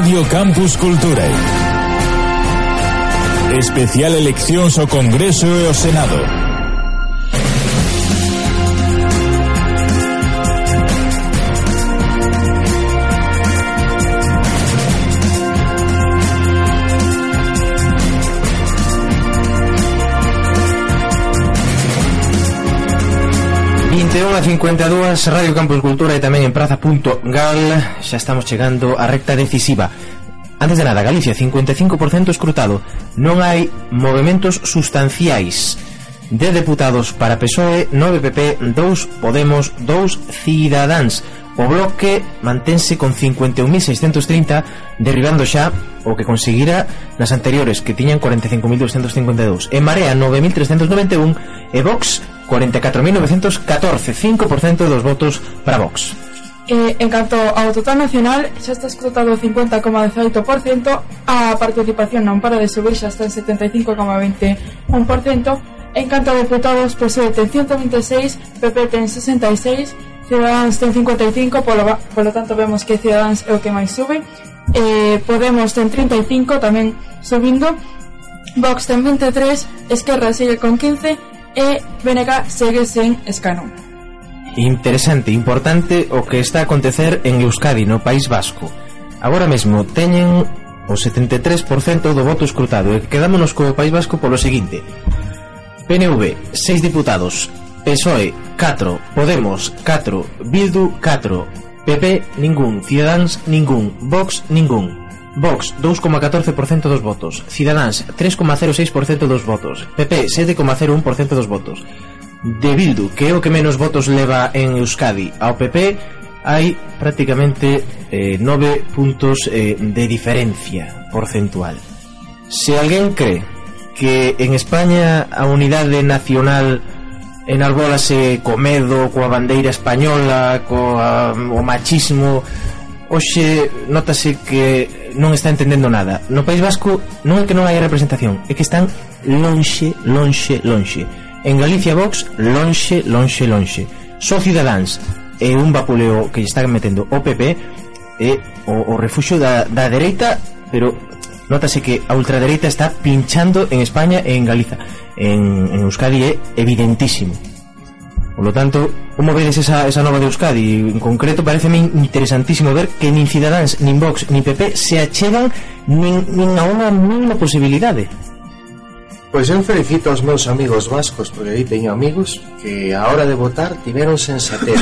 Radio Campus Cultura. Especial eleccións ao Congreso e ao Senado. 21.52 Radio Campus Cultura e tamén en praza.gal Xa estamos chegando á recta decisiva. Antes de nada, Galicia, 55% escrutado. Non hai movimentos sustanciais de deputados para PSOE, 9 PP, 2 Podemos, 2 Cidadáns O bloque mantense con 51.630 derribando xa o que conseguira nas anteriores que tiñan 45.252. En Marea 9.391 e Vox 44.914, 5% dos votos para Vox. Eh, en canto ao total nacional, xa está escrutado o 50,18%, a participación non para de subir xa está en 75,21%, en canto a deputados, pois PSOE ten 126, PP ten 66, Ciudadanos ten 55, polo, polo tanto vemos que Ciudadanos é o que máis sube, eh, Podemos ten 35, tamén subindo, Vox ten 23, Esquerra sigue con 15, e Veneca segue sen escano. Interesante, importante o que está a acontecer en Euskadi, no País Vasco. Agora mesmo teñen o 73% do voto escrutado e quedámonos co País Vasco polo seguinte. PNV, 6 diputados. PSOE, 4. Podemos, 4. Bildu, 4. PP, ningún. Ciudadans, ningún. Vox, ningún. Vox, 2,14% dos votos. Cidadáns, 3,06% dos votos. PP, 7,01% dos votos. De Bildu, que é o que menos votos leva en Euskadi, ao PP hai prácticamente eh, 9 puntos eh, de diferencia porcentual. Se alguén cree que en España a unidade nacional enarbólase co medo, coa bandeira española, co o machismo, hoxe notase que non está entendendo nada. No País Vasco non é que non hai representación, é que están lonxe, lonxe, lonxe. En Galicia Vox, lonxe, lonxe, lonxe. Só Cidadáns é un vapuleo que está metendo o PP é o, o refuxo da, da dereita, pero notase que a ultradereita está pinchando en España e en Galiza. En, en Euskadi é evidentísimo. Por lo tanto, como vedes esa, esa nova de Euskadi? En concreto, parece interesantísimo ver que nin Cidadáns, nin Vox, nin PP se achegan nin, nin a unha mínima posibilidade. Pois eu felicito aos meus amigos vascos porque aí teño amigos que a hora de votar tiveron sensatez.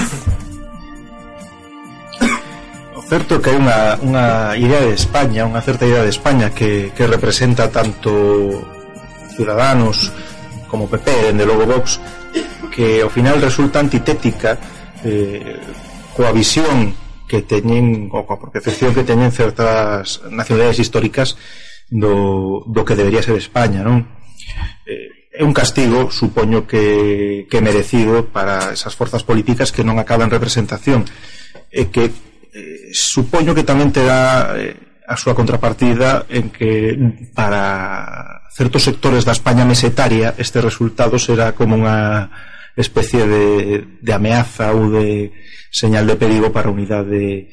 o certo que hai unha, unha idea de España, unha certa idea de España que, que representa tanto Ciudadanos como PP, dende logo Vox, que ao final resulta antitética eh, coa visión que teñen ou coa percepción que teñen certas nacionalidades históricas do, do que debería ser España non? Eh, é un castigo supoño que, que merecido para esas forzas políticas que non acaban representación e que eh, supoño que tamén terá eh, a súa contrapartida en que para certos sectores da España mesetaria este resultado será como unha especie de, de ameaza ou de señal de perigo para a unidade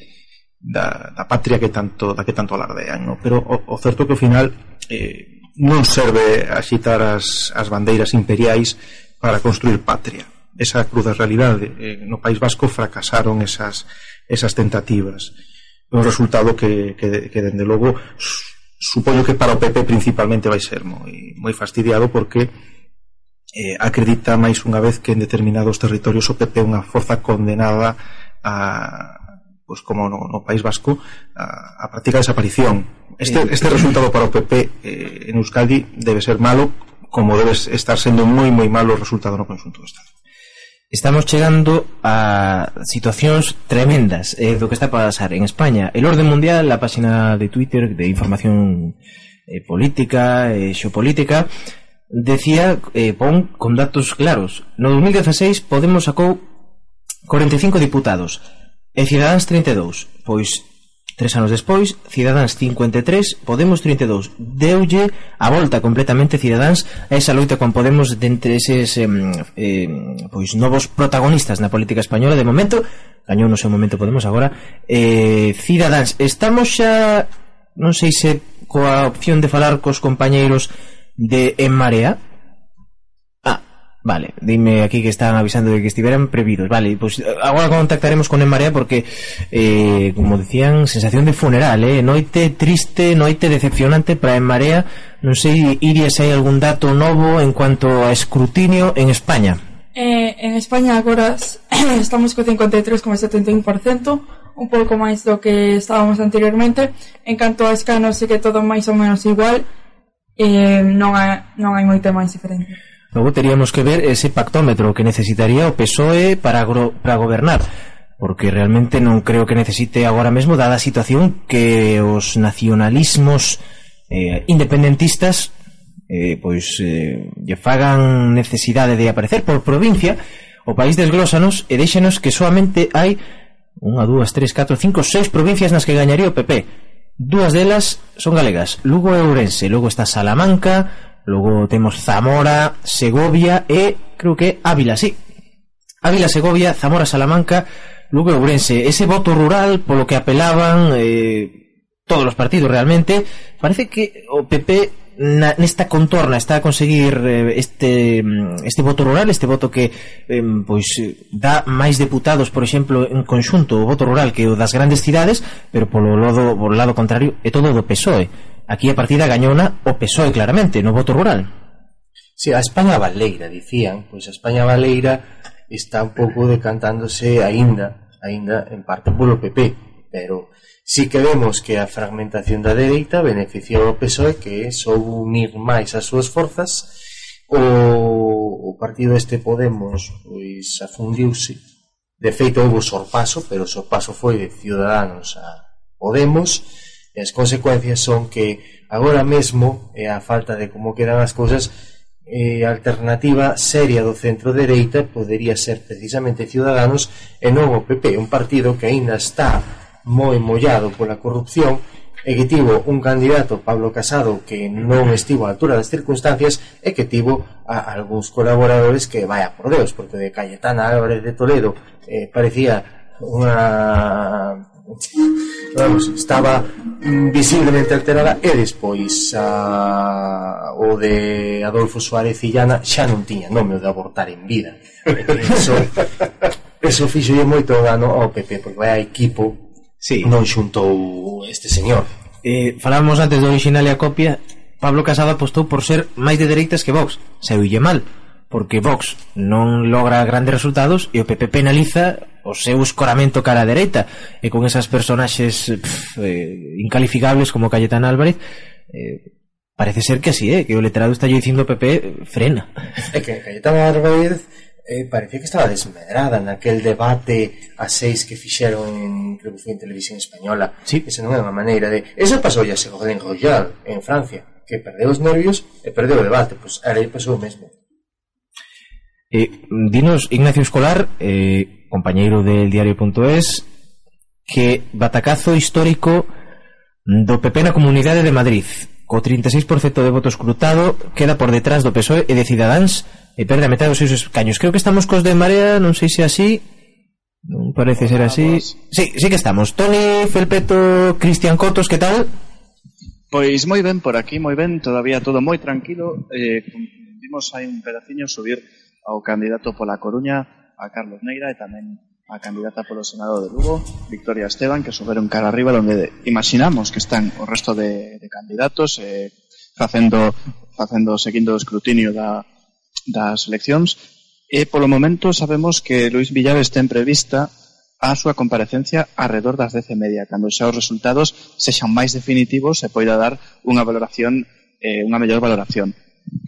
da, da patria que tanto da que tanto alardean, no? pero o, o certo que ao final eh, non serve axitar as, as bandeiras imperiais para construir patria. Esa cruda realidade eh, no País Vasco fracasaron esas esas tentativas. Un resultado que, que, que dende logo supoño que para o PP principalmente vai ser moi moi fastidiado porque eh, acredita máis unha vez que en determinados territorios o PP é unha forza condenada a pois como no, no País Vasco a, a práctica desaparición. Este, eh, este eh. resultado para o PP eh, en Euskadi debe ser malo como debe estar sendo moi moi malo o resultado no conjunto do Estado. Estamos chegando a situacións tremendas eh, do que está a pasar en España. El Orden Mundial, a páxina de Twitter de información eh, política, eh, xeopolítica, decía eh, pon con datos claros. No 2016 Podemos sacou 45 diputados e Cidadáns 32. Pois tres anos despois, Cidadáns 53, Podemos 32. Deulle a volta completamente Cidadáns a esa loita con Podemos dentre eses eh, eh, pois novos protagonistas na política española de momento. Gañou no seu momento Podemos agora. Eh, Cidadáns, estamos xa non sei se coa opción de falar cos compañeiros de En Marea? Ah, vale, dime aquí que están avisando de que estiveran previdos. Vale, pues eh, agora contactaremos con En Marea porque, eh, como decían, sensación de funeral, eh? Noite triste, noite decepcionante para En Marea. Non sei, Iria, se hai algún dato novo en cuanto a escrutinio en España. Eh, en España agora estamos co 53,71%, un pouco máis do que estábamos anteriormente. En canto a escanos, sí que todo máis ou menos igual eh, non, hai, non hai moita máis diferencia. Logo teríamos que ver ese pactómetro que necesitaría o PSOE para, gro, para gobernar porque realmente non creo que necesite agora mesmo dada a situación que os nacionalismos eh, independentistas eh, pois eh, lle fagan necesidade de aparecer por provincia o país desglósanos e deixanos que solamente hai unha, dúas, tres, catro, cinco, seis provincias nas que gañaría o PP Dúas delas son galegas, Lugo e Ourense, logo está Salamanca, logo temos Zamora, Segovia e creo que Ávila, sí. Ávila, Segovia, Zamora, Salamanca, Lugo e Ourense. Ese voto rural polo que apelaban eh, todos os partidos realmente, parece que o PP na, nesta contorna está a conseguir eh, este mm, este voto rural, este voto que pois, eh, pois dá máis deputados, por exemplo, en conxunto o voto rural que o das grandes cidades, pero polo lado, polo lado contrario é todo do PSOE. Aquí a partida gañona o PSOE claramente no voto rural. Si, sí, a España Baleira, dicían, pois a España Baleira está un pouco decantándose aínda, aínda en parte polo PP, pero Si queremos que a fragmentación da dereita beneficiou ao PSOE que é unir máis as súas forzas o, o partido este Podemos pois afundiuse. De feito houve sorpaso pero o sorpaso foi de Ciudadanos a Podemos e as consecuencias son que agora mesmo e a falta de como quedan as cousas eh, alternativa seria do centro dereita podería ser precisamente Ciudadanos e non o PP, un partido que aínda está moi mollado pola corrupción e que tivo un candidato, Pablo Casado, que non estivo a altura das circunstancias e que tivo a algúns colaboradores que, vaya por Deus, porque de Cayetana Álvarez de Toledo eh, parecía unha vamos, estaba visiblemente alterada e despois a, o de Adolfo Suárez Illana xa non tiña nome o de abortar en vida. Eso, eso fixo moito dano ao PP porque vai a equipo sí. non xuntou este señor. Eh, falábamos antes do original e a copia, Pablo Casado apostou por ser máis de dereitas que Vox. Saiulle mal, porque Vox non logra grandes resultados e o PP penaliza o seu escoramento cara a dereita e con esas personaxes pff, eh, incalificables como Cayetana Álvarez eh, parece ser que así, eh, que o letrado está yo dicindo PP frena. É que Cayetana Álvarez eh, parecía que estaba desmedrada naquel debate a seis que fixeron en, creo que foi en televisión española. Sí. esa non é unha maneira de eso pasou ya se Golden Royal en Francia que perdeu os nervios e perdeu o debate. Pois pues, aí pasou o mesmo. Eh, Dinos Ignacio Escolar eh, compañeiro del diario.es que batacazo histórico do PP na Comunidade de Madrid. Co 36% de votos escrutado queda por detrás do PSOE e de Cidadáns. Eh, e perde a metade dos seus escaños. Creo que estamos cos de Marea, non sei se así, non parece ser así. Sí, sí que estamos. Tony, Felpeto, Cristian Cotos, que tal? Pois moi ben por aquí, moi ben, todavía todo moi tranquilo. Eh, vimos hai un pedaciño subir ao candidato pola Coruña, a Carlos Neira e tamén a candidata polo Senado de Lugo, Victoria Esteban, que suberon cara arriba onde imaginamos que están o resto de, de candidatos eh, facendo facendo seguindo o escrutinio da, das eleccións e polo momento sabemos que Luis Villares ten prevista a súa comparecencia alrededor das 10 e media, cando xa os resultados sexan máis definitivos e poida dar unha valoración, eh, unha mellor valoración.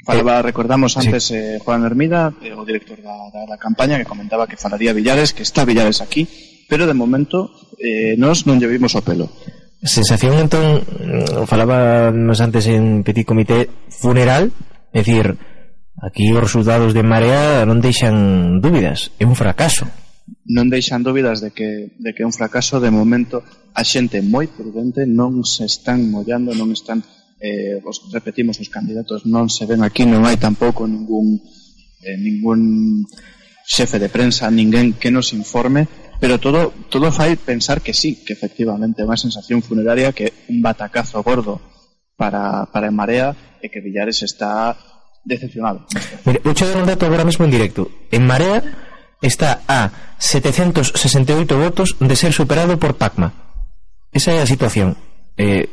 Falaba, recordamos antes, sí. eh, Juan Hermida, eh, o director da, da, da campaña, que comentaba que falaría Villares, que está Villares aquí, pero de momento eh, nos non lle vimos o pelo. Sensación, entón, falaba antes en Petit Comité Funeral, é dicir, Aquí os resultados de Marea non deixan dúbidas, é un fracaso. Non deixan dúbidas de que, de que é un fracaso de momento a xente moi prudente non se están mollando, non están eh, os, repetimos, os candidatos non se ven aquí, non hai tampouco ningún eh, ningún xefe de prensa, ninguén que nos informe pero todo todo fai pensar que sí, que efectivamente é unha sensación funeraria que un batacazo gordo para, para en marea e que Villares está decepcionado. Mire, vou dar un dato agora mesmo en directo. En Marea está a 768 votos de ser superado por Pacma. Esa é a situación. Eh,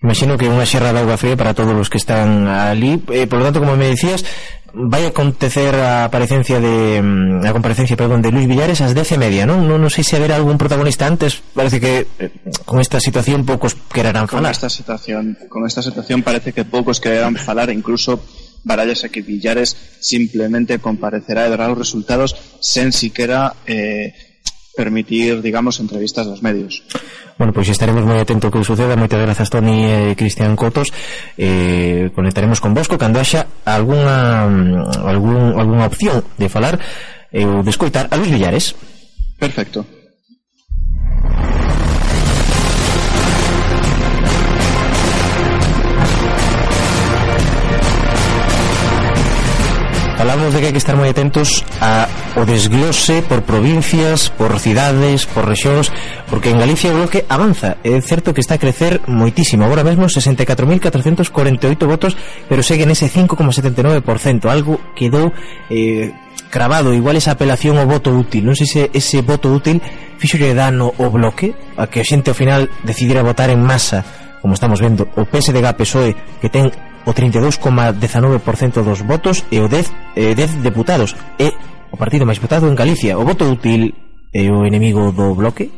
imagino que unha xerra de agua fría para todos os que están ali. Eh, por lo tanto, como me decías, vai acontecer a aparecencia de mm, a comparecencia, perdón, de Luis Villares ás 10 e media, non? Non, non sei se haberá algún protagonista antes, parece que eh, con esta situación poucos quererán falar. Con esta situación, con esta situación parece que poucos quererán falar, incluso barallas e que Villares simplemente comparecerá e dará os resultados sen siquera eh, permitir, digamos, entrevistas aos medios. Bueno, pois pues estaremos moi atento que suceda. Moitas grazas, Toni e Cristian Cotos. Eh, conectaremos con Bosco cando haxa alguna, mm, algún, alguna opción de falar ou de escoitar a Luis Villares. Perfecto. falamos de que hai que estar moi atentos a o desglose por provincias, por cidades, por rexións, porque en Galicia o bloque avanza. É certo que está a crecer moitísimo. Agora mesmo 64.448 votos, pero segue nese 5,79%. Algo quedou eh, cravado. Igual esa apelación ao voto útil. Non sei se ese voto útil fixolle dano o bloque a que a xente ao final decidira votar en masa como estamos vendo, o PSDG PSOE que ten o 32,19% dos votos e o 10, eh, 10 deputados e o partido máis votado en Galicia. O voto útil é o enemigo do bloque?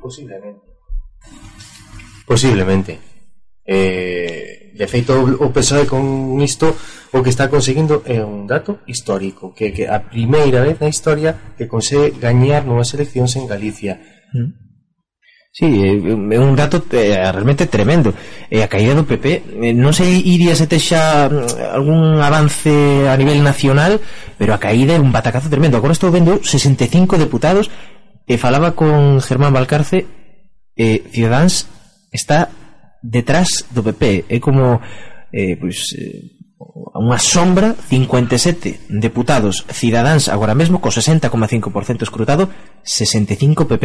Posiblemente. Posiblemente. Eh, De feito o PSOE con isto o que está conseguindo é un dato histórico que, que a primeira vez na historia que consegue gañar novas eleccións en Galicia. Mm. Sí, é un dato eh, realmente tremendo. E a caída do PP Non sei iría se texa mm, algún avance a nivel nacional Pero a caída é un batacazo tremendo. Agora estou vendo 65 deputados E falaba con Germán Balcarce eh, Ciudadans está detrás do PP É como eh, pois, eh, unha sombra 57 deputados Cidadáns agora mesmo co 60,5% escrutado 65 PP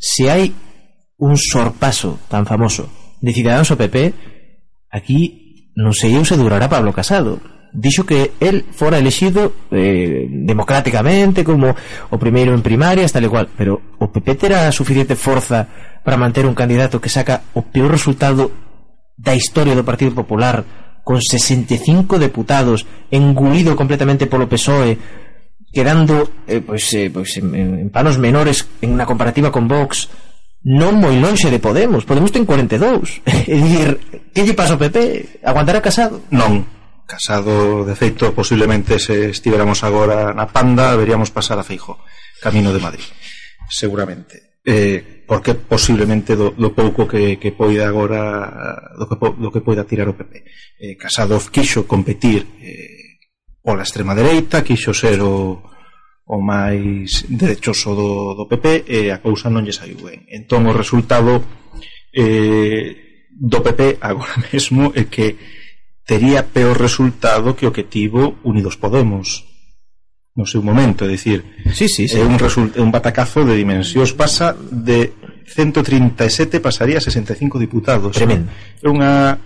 Se hai un sorpaso tan famoso de Ciudadanos ao PP, aquí non sei eu se durará Pablo Casado. Dixo que el fora elexido eh, democráticamente como o primeiro en primarias, tal e cual, pero o PP terá suficiente forza para manter un candidato que saca o peor resultado da historia do Partido Popular con 65 deputados engulido completamente polo PSOE quedando eh, pois, eh, pois, en, en panos menores en unha comparativa con Vox non moi lonxe de Podemos Podemos ten 42 é dicir, que lle pasa ao PP? Aguantará Casado? non, Casado, de feito, posiblemente se estivéramos agora na panda veríamos pasar a Feijo camino de Madrid seguramente eh, porque posiblemente do, do pouco que, que poida agora do que, do que poida tirar o PP eh, Casado quixo competir eh, pola extrema dereita quixo ser o, o máis derechoso do, do PP e a cousa non lle saiu ben. Entón o resultado eh, do PP agora mesmo é que tería peor resultado que o que tivo Unidos Podemos no seu momento, é dicir, sí, sí, sí. é un resulta, un batacazo de dimensións pasa de 137 pasaría a 65 diputados. Tremendo. É unha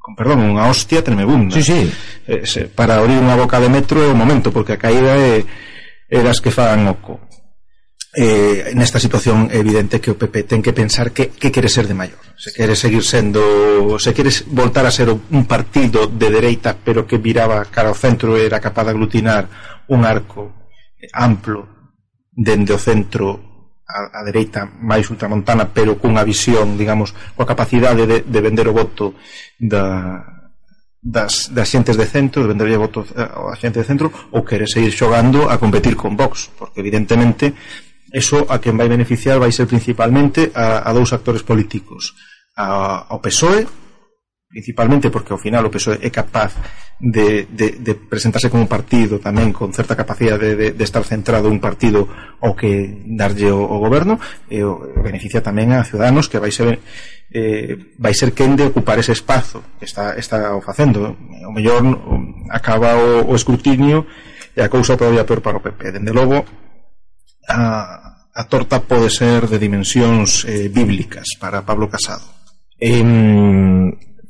con perdón, unha hostia tremebunda. Sí, sí. Eh, se, para abrir unha boca de metro é o momento porque a caída é eras das que fagan oco. Eh, nesta situación é evidente que o PP ten que pensar que, que quere ser de maior se quere seguir sendo se quere voltar a ser un partido de dereita pero que viraba cara ao centro e era capaz de aglutinar un arco amplo dende o centro a, a dereita máis ultramontana pero cunha visión, digamos, coa capacidade de, de vender o voto da, das, das xentes de centro, de venderlle voto eh, a xente de centro, ou quere seguir xogando a competir con Vox, porque evidentemente eso a quen vai beneficiar vai ser principalmente a, a dous actores políticos, a, ao PSOE principalmente porque ao final o PSOE é capaz de, de, de presentarse como partido tamén con certa capacidade de, de, de estar centrado un partido ao que darlle o, o goberno e o, beneficia tamén a Ciudadanos que vai ser eh, vai ser quen de ocupar ese espazo que está, está o facendo. O mellor acaba o, o escrutinio e a cousa todavía peor para o PP dende logo a, a torta pode ser de dimensións eh, bíblicas para Pablo Casado. Eh,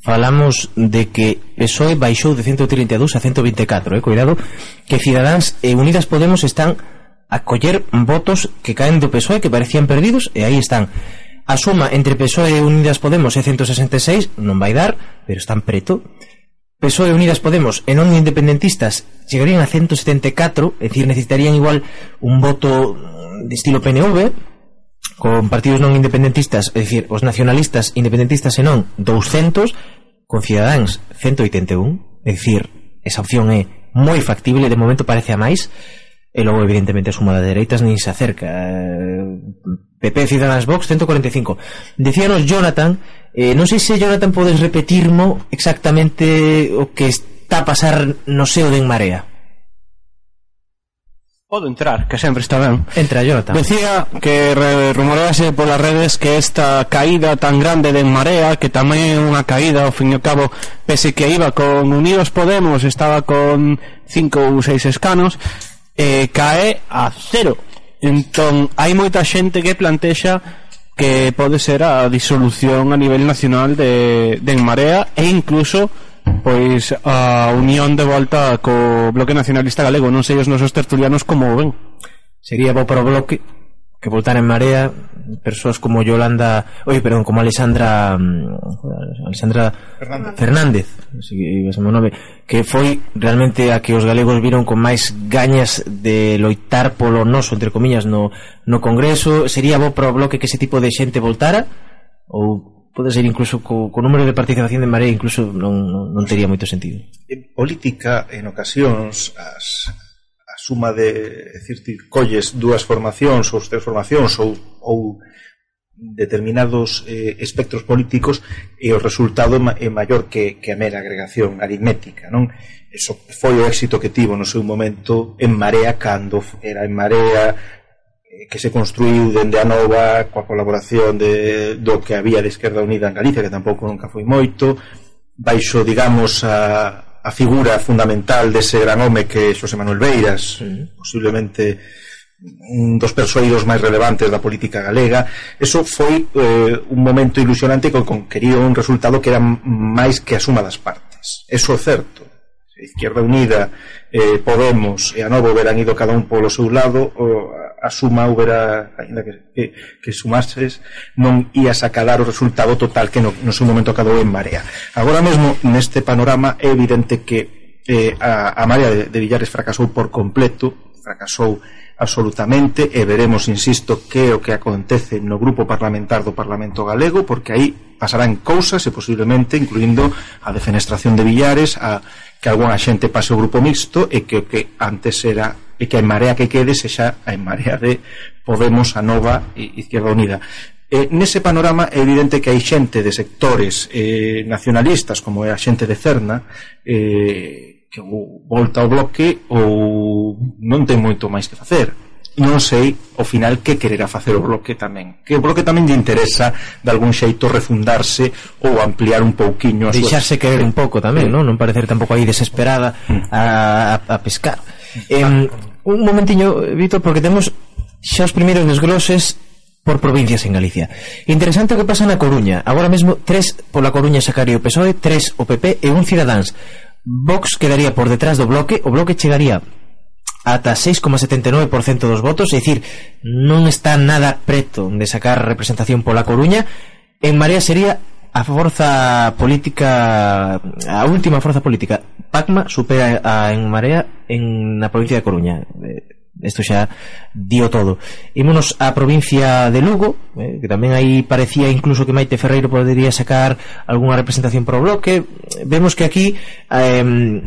falamos de que PSOE baixou de 132 a 124, eh, cuidado, que Cidadáns e Unidas Podemos están a coller votos que caen do PSOE que parecían perdidos e aí están. A suma entre PSOE e Unidas Podemos é 166, non vai dar, pero están preto. PSOE e Unidas Podemos e non independentistas chegarían a 174, é dicir, necesitarían igual un voto de estilo PNV, con partidos non independentistas, é dicir, os nacionalistas independentistas e non 200, con Cidadáns 181, é dicir, esa opción é moi factible, de momento parece a máis, e logo evidentemente a suma da dereitas nin se acerca. Eh, PP Ciudadanos Vox 145. Decíanos Jonathan, eh, non sei se Jonathan podes repetirmo exactamente o que está a pasar no seo de En Marea. Podo entrar, que sempre está ben. Entra Jonathan. Decía que rumorease polas redes que esta caída tan grande de Marea, que tamén é unha caída, ao fin e ao cabo, pese que iba con Unidos Podemos, estaba con cinco ou seis escanos, eh, cae a cero. Entón, hai moita xente que plantexa que pode ser a disolución a nivel nacional de, de En Marea e incluso pois a unión de volta co Bloque Nacionalista Galego. Non sei os nosos tertulianos como ven. Sería bo para o Bloque que voltar en Marea persoas como Yolanda oi, perdón, como Alexandra mm, Alexandra Fernández, Fernández que foi realmente a que os galegos viron con máis gañas de loitar polo noso, entre comillas no, no Congreso, sería bo para o Bloque que ese tipo de xente voltara? Ou pode ser incluso co, co número de participación de Marea incluso non, non, non tería moito sentido. En política, en ocasións, as, a suma de, decir, colles dúas formacións ou tres formacións ou, ou determinados eh, espectros políticos e o resultado é maior que, que a mera agregación aritmética non eso foi o éxito que tivo no seu momento en Marea cando era en Marea que se construiu dende a nova coa colaboración de, do que había de Esquerda Unida en Galicia que tampouco nunca foi moito baixo, digamos, a, a figura fundamental dese gran home que é Xosé Manuel Beiras sí. posiblemente un dos persoeiros máis relevantes da política galega. Eso foi eh, un momento ilusionante con, con querido un resultado que era máis que a suma das partes. Eso é certo. Izquierda Unida, eh, Podemos e a Novo verán ido cada un polo seu lado, o, a suma houbera, ainda que, que, que sumases, non ia sacalar o resultado total que no, no seu momento acabou en Marea. Agora mesmo, neste panorama, é evidente que eh, a, a Marea de, de Villares fracasou por completo, fracasou absolutamente, e veremos, insisto, que é o que acontece no grupo parlamentar do Parlamento Galego, porque aí pasarán cousas e posiblemente incluindo a defenestración de Villares, a que algunha xente pase o grupo mixto e que o que antes era e que a marea que quede sexa a marea de Podemos, a Nova e Izquierda Unida. Eh, nese panorama é evidente que hai xente de sectores eh, nacionalistas como é a xente de Cerna eh, que ou volta ao bloque ou non ten moito máis que facer non sei ao final que quererá facer o bloque tamén que o bloque tamén lle interesa de algún xeito refundarse ou ampliar un pouquiño a deixarse súa... querer un pouco tamén, sí. non? non parecer tampouco aí desesperada mm. a, a, a pescar eh, un momentiño, Víctor, porque temos xa os primeiros desgloses por provincias en Galicia. Interesante o que pasa na Coruña. Agora mesmo tres pola Coruña sacaría o PSOE, tres o PP e un Cidadáns. Vox quedaría por detrás do bloque, o bloque chegaría ata 6,79% dos votos, é dicir, non está nada preto de sacar representación pola Coruña. En Marea sería a forza política a última forza política. Pacma supera a En Marea en na provincia de Coruña. Eh, isto xa dio todo. Ímonos á provincia de Lugo eh, que tamén aí parecía incluso que Maite Ferreiro podería sacar algunha representación pro bloque. Vemos que aquí eh,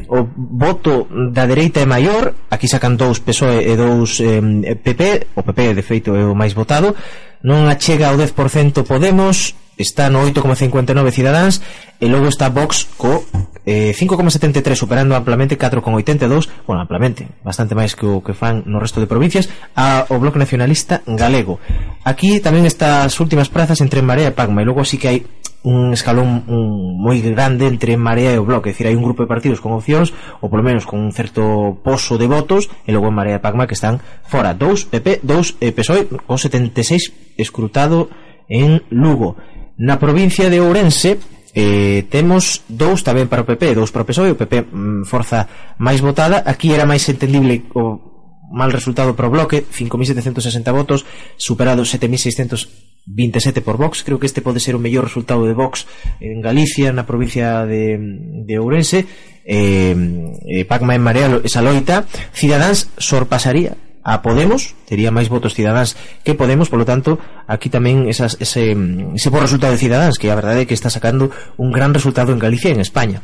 o voto da dereita é maior. Aquí sacan dous PSOE e dous eh, PP o PP de feito é o máis votado. Non achega ao 10% Podemos está no 8,59 Cidadáns e logo está Vox co eh, 5,73 superando amplamente 4,82 bueno, amplamente, bastante máis que o que fan no resto de provincias a, o Bloque Nacionalista Galego. Aquí tamén estas últimas prazas entre Marea e Pagma e logo así que hai un escalón un, moi grande entre Marea e o Bloque, é dicir, hai un grupo de partidos con opcións, ou polo menos con un certo pozo de votos, e logo en Marea e Pagma que están fora, dous PP, dous eh, PSOE, con 76 escrutado en Lugo. Na provincia de Ourense, Eh, temos dous tamén para o PP, dous para o PSOE, o PP mm, forza máis votada, aquí era máis entendible o mal resultado para o bloque, 5.760 votos, superado 7.627 por Vox, creo que este pode ser o mellor resultado de Vox en Galicia, na provincia de, de Ourense, eh, eh, Pacma en Marea, esa loita, Cidadáns sorpasaría a Podemos, tería máis votos Cidadáns que Podemos, polo tanto, aquí tamén esas, ese, ese bo resultado de Cidadáns, que a verdade é que está sacando un gran resultado en Galicia e en España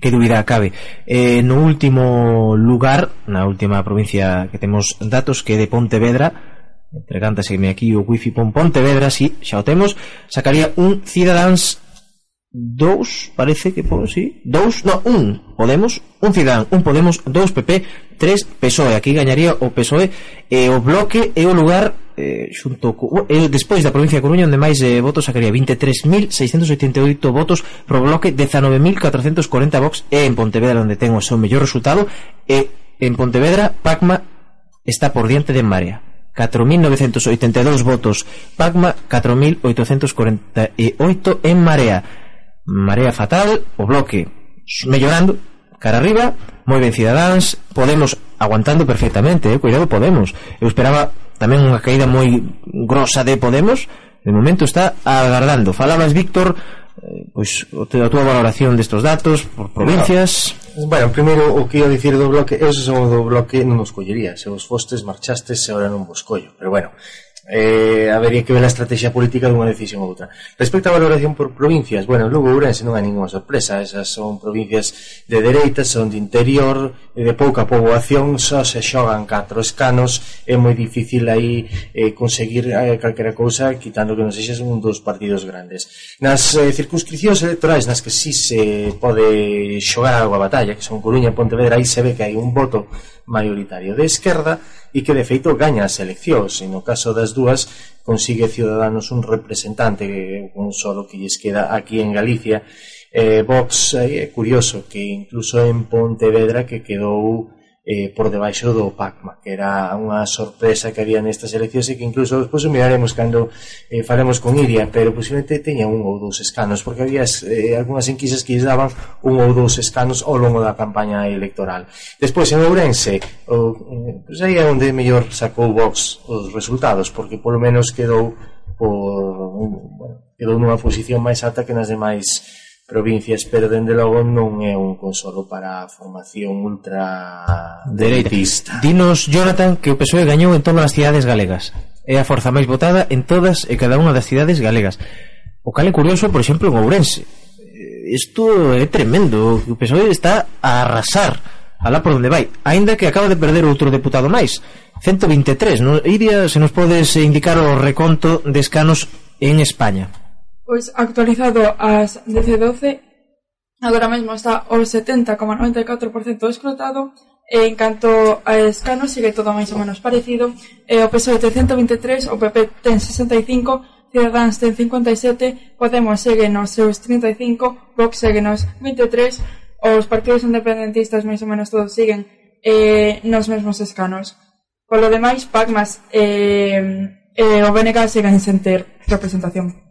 que dúbida cabe. Eh, no último lugar, na última provincia que temos datos, que é de Pontevedra, entregántaseme aquí o wifi pon Pontevedra, si xa o temos, sacaría un Cidadáns dous, parece que po, sí, dous, no, un. Podemos, un Cidán, un Podemos, dous PP, tres PSOE. Aquí gañaría o PSOE e eh, o bloque é o lugar eh, xunto co, eh, despois da provincia de Coruña onde máis eh, votos sacaría. 23.688 votos pro bloque 19.440 vox e en Pontevedra onde ten o seu mellor resultado e en Pontevedra Pacma está por diante de Marea. 4.982 votos. Pacma 4.848 en Marea. Marea Fatal, o Bloque mellorando cara arriba, moi ben Cidadáns, Podemos aguantando perfectamente, eh? cuidado Podemos. Eu esperaba tamén unha caída moi grosa de Podemos, de momento está agardando. Falabas Víctor eh, pois a túa valoración destos datos por provincias. Bueno, bueno primeiro o que ia dicir do bloque, eu se son do bloque non os collería, se os fostes marchastes, se ahora non vos collo, pero bueno, eh, habería que ver a estrategia política dunha decisión ou outra. Respecto á valoración por provincias, bueno, Lugo Ourense non hai ninguna sorpresa, esas son provincias de dereita, son de interior, de pouca poboación, só se xogan catro escanos, é moi difícil aí eh, conseguir eh, calquera cousa, quitando que non sexas un dos partidos grandes. Nas eh, circunscripcións electorais nas que sí se pode xogar algo a batalla, que son Coruña e Pontevedra, aí se ve que hai un voto maioritario de esquerda, e que de feito gaña as eleccións e no caso das dúas consigue Ciudadanos un representante un solo que lles queda aquí en Galicia. Eh, Vox eh, é eh, curioso que incluso en Pontevedra que quedou eh, por debaixo do PACMA, que era unha sorpresa que había nestas eleccións e que incluso despois miraremos cando eh, faremos con Iria, pero posiblemente teña un ou dous escanos, porque había eh, algunhas enquisas que lles daban un ou dous escanos ao longo da campaña electoral. Despois, en Ourense, o, pois aí é onde mellor sacou Vox os resultados, porque polo menos quedou por, bueno, quedou nunha posición máis alta que nas demais provincias, pero dende logo non é un consolo para a formación ultra dereitista. Dinos, Jonathan, que o PSOE gañou en todas as cidades galegas. É a forza máis votada en todas e cada unha das cidades galegas. O cal é curioso, por exemplo, en Ourense. Eh, isto é tremendo, o PSOE está a arrasar alá por onde vai, aínda que acaba de perder outro deputado máis, 123. No, Iria, se nos podes indicar o reconto de escanos en España pois actualizado ás 10.12, agora mesmo está o 70,94% escrotado e en canto a escano sigue todo máis ou menos parecido eh, e o PSOE ten 123 o PP ten 65 Ciudadanos ten 57, Podemos segue nos seus 35, Vox segue nos 23, os partidos independentistas máis ou menos todos siguen eh, nos mesmos escanos. Polo demais, PACMAS eh, eh, o BNK siguen sen ter representación.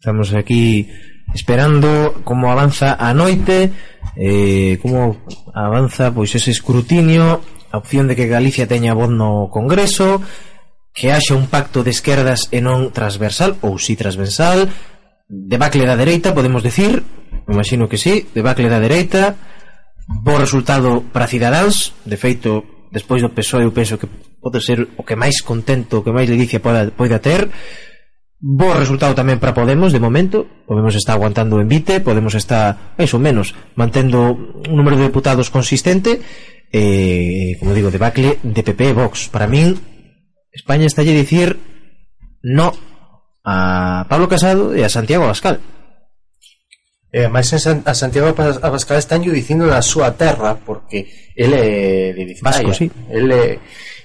Estamos aquí esperando como avanza a noite, eh, como avanza pois ese escrutinio, a opción de que Galicia teña voz no Congreso, que haxa un pacto de esquerdas e non transversal, ou si transversal, debacle da dereita, podemos decir, imagino que sí, debacle da dereita, bo resultado para Cidadáns, de feito, despois do PSOE eu penso que pode ser o que máis contento, o que máis le poda, poida ter, Bo resultado tamén para Podemos, de momento. Podemos está aguantando en vite, Podemos está, máis ou menos, mantendo un número de deputados consistente. Eh, como digo, debacle de PP e Vox. Para min, España está a dicir no a Pablo Casado e a Santiago Abascal. Eh, máis a Santiago Abascal están dicindo na súa terra porque ele é de Vizcaya. Vasco, sí. Ele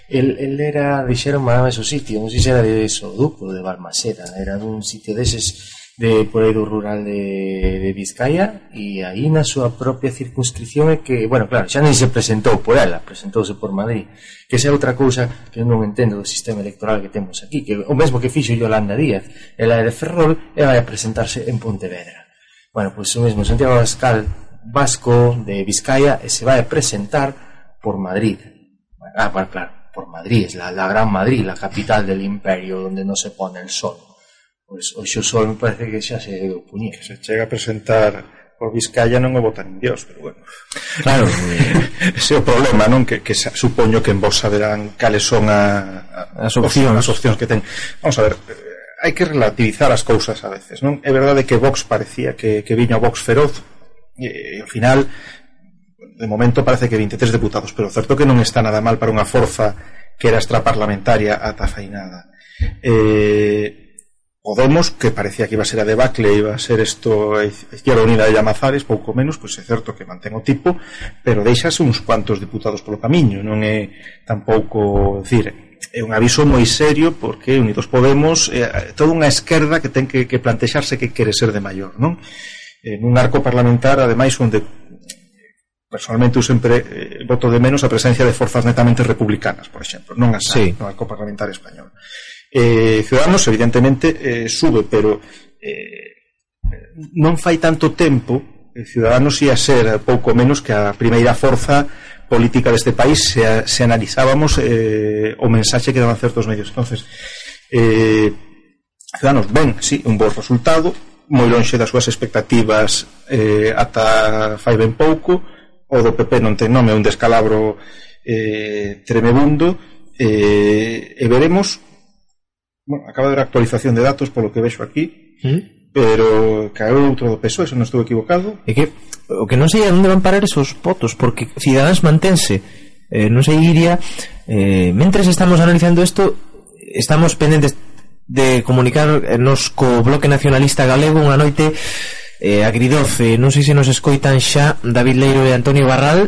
El, el era, dixeron máis o sitio, non sei se era de Soduco, de Balmaseda, era dun sitio deses de por aí do rural de, de Vizcaya e aí na súa propia circunscripción é que, bueno, claro, xa nem se presentou por ela, presentouse por Madrid que esa é outra cousa que eu non entendo do sistema electoral que temos aquí, que o mesmo que fixo Yolanda Díaz, ela é de Ferrol e vai a presentarse en Pontevedra. Bueno, pois pues, o mesmo Santiago Abascal vasco de Vizcaya e se vai a presentar por Madrid. Ah, bueno, claro, por Madrid, es la, la, gran Madrid, la capital del imperio donde no se pone el sol. Pois hoxe o sol me parece que xa se deu puñer. Se chega a presentar por Vizcaya non o votan en Dios, pero bueno. Claro, ese é o problema, non? Que, que supoño que en vos saberán cales son a, a, as, opcións. as opcións que ten. Vamos a ver, eh, hai que relativizar as cousas a veces, non? É verdade que Vox parecía que, que viña o Vox feroz e, e ao final de momento parece que 23 deputados, pero certo que non está nada mal para unha forza que era extraparlamentaria ata fainada. Eh, Podemos, que parecía que iba a ser a debacle, iba a ser isto a Izquierda Unida de Llamazares, pouco menos, pois é certo que mantén o tipo, pero deixase uns cuantos deputados polo camiño, non é tampouco, decir, é un aviso moi serio porque Unidos Podemos é toda unha esquerda que ten que, que plantexarse que quere ser de maior non? en un arco parlamentar ademais onde personalmente eu sempre eh, voto de menos a presencia de forzas netamente republicanas, por exemplo, non a SAE, sí. non a Parlamentaria español. Eh, Ciudadanos, evidentemente, eh, sube, pero eh, non fai tanto tempo eh, Ciudadanos ia ser pouco menos que a primeira forza política deste país se, se analizábamos eh, o mensaxe que daban certos medios. entonces eh, Ciudadanos, ben, sí, un bo resultado, moi lonxe das súas expectativas eh, ata fai ben pouco, o do PP non ten nome, é un descalabro eh, tremebundo eh, e veremos. Bueno, acaba de ver actualización de datos polo que vexo aquí ¿Mm? pero caeu outro do PSOE, se non estou equivocado. E que o que non sei a onde van parar esos votos porque Ciudadanos mantense. Eh, non sei iría eh, mentres estamos analizando isto estamos pendentes de comunicarnos eh, co Bloque Nacionalista Galego unha noite eh, agridoce non sei se nos escoitan xa David Leiro e Antonio Barral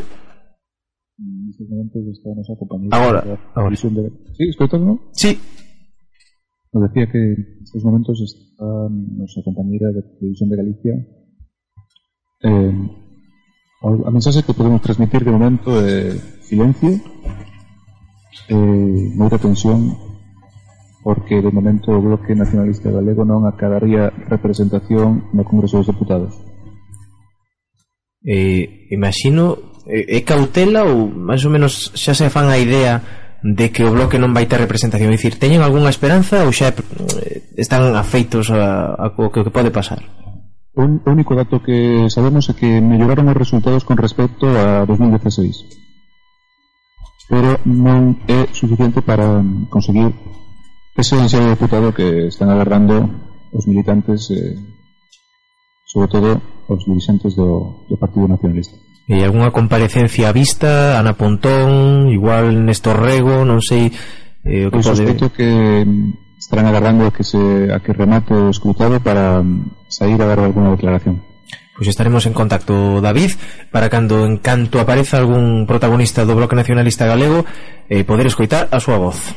Agora, agora. Sí, escoitas, non? sí, Nos decía que en estes momentos está nosa compañera de Televisión de Galicia eh, a- mensaxe que podemos transmitir de momento é silencio eh, moita tensión porque de momento o Bloque Nacionalista Galego non acadaría representación no Congreso dos Deputados. Eh, imagino, eh, é eh, cautela ou máis ou menos xa se fan a idea de que o Bloque non vai ter representación? É dicir, teñen algunha esperanza ou xa eh, están afeitos a, a, que pode pasar? Un, o único dato que sabemos é que melloraron os resultados con respecto a 2016 pero non é suficiente para conseguir Ese ansiado o deputado que están agarrando os militantes eh, sobre todo os dirigentes do, do Partido Nacionalista. E algunha comparecencia vista, Ana Pontón, igual Néstor Rego, non sei eh, o que pois pode... Sospeito que estarán agarrando a que, se, a que remate o escrutado para mm, sair a dar alguna declaración. Pois estaremos en contacto, David, para cando en canto apareza algún protagonista do Bloque Nacionalista Galego eh, poder escoitar a súa voz.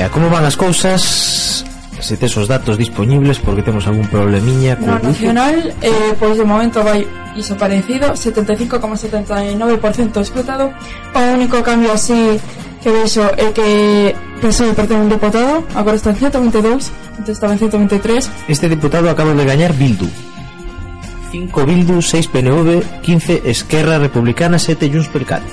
María, como van as cousas? Se tes os datos disponibles porque temos algún problemiña co... No nacional, eh, pois de momento vai iso parecido 75,79% escrutado. O único cambio así que vexo é que PSOE perdeu un deputado Agora está entón en 122, antes estaba en 123 Este deputado acaba de gañar Bildu. 5 Bildu, 6 PNV, 15 Esquerra Republicana, 7 Junts per Cat.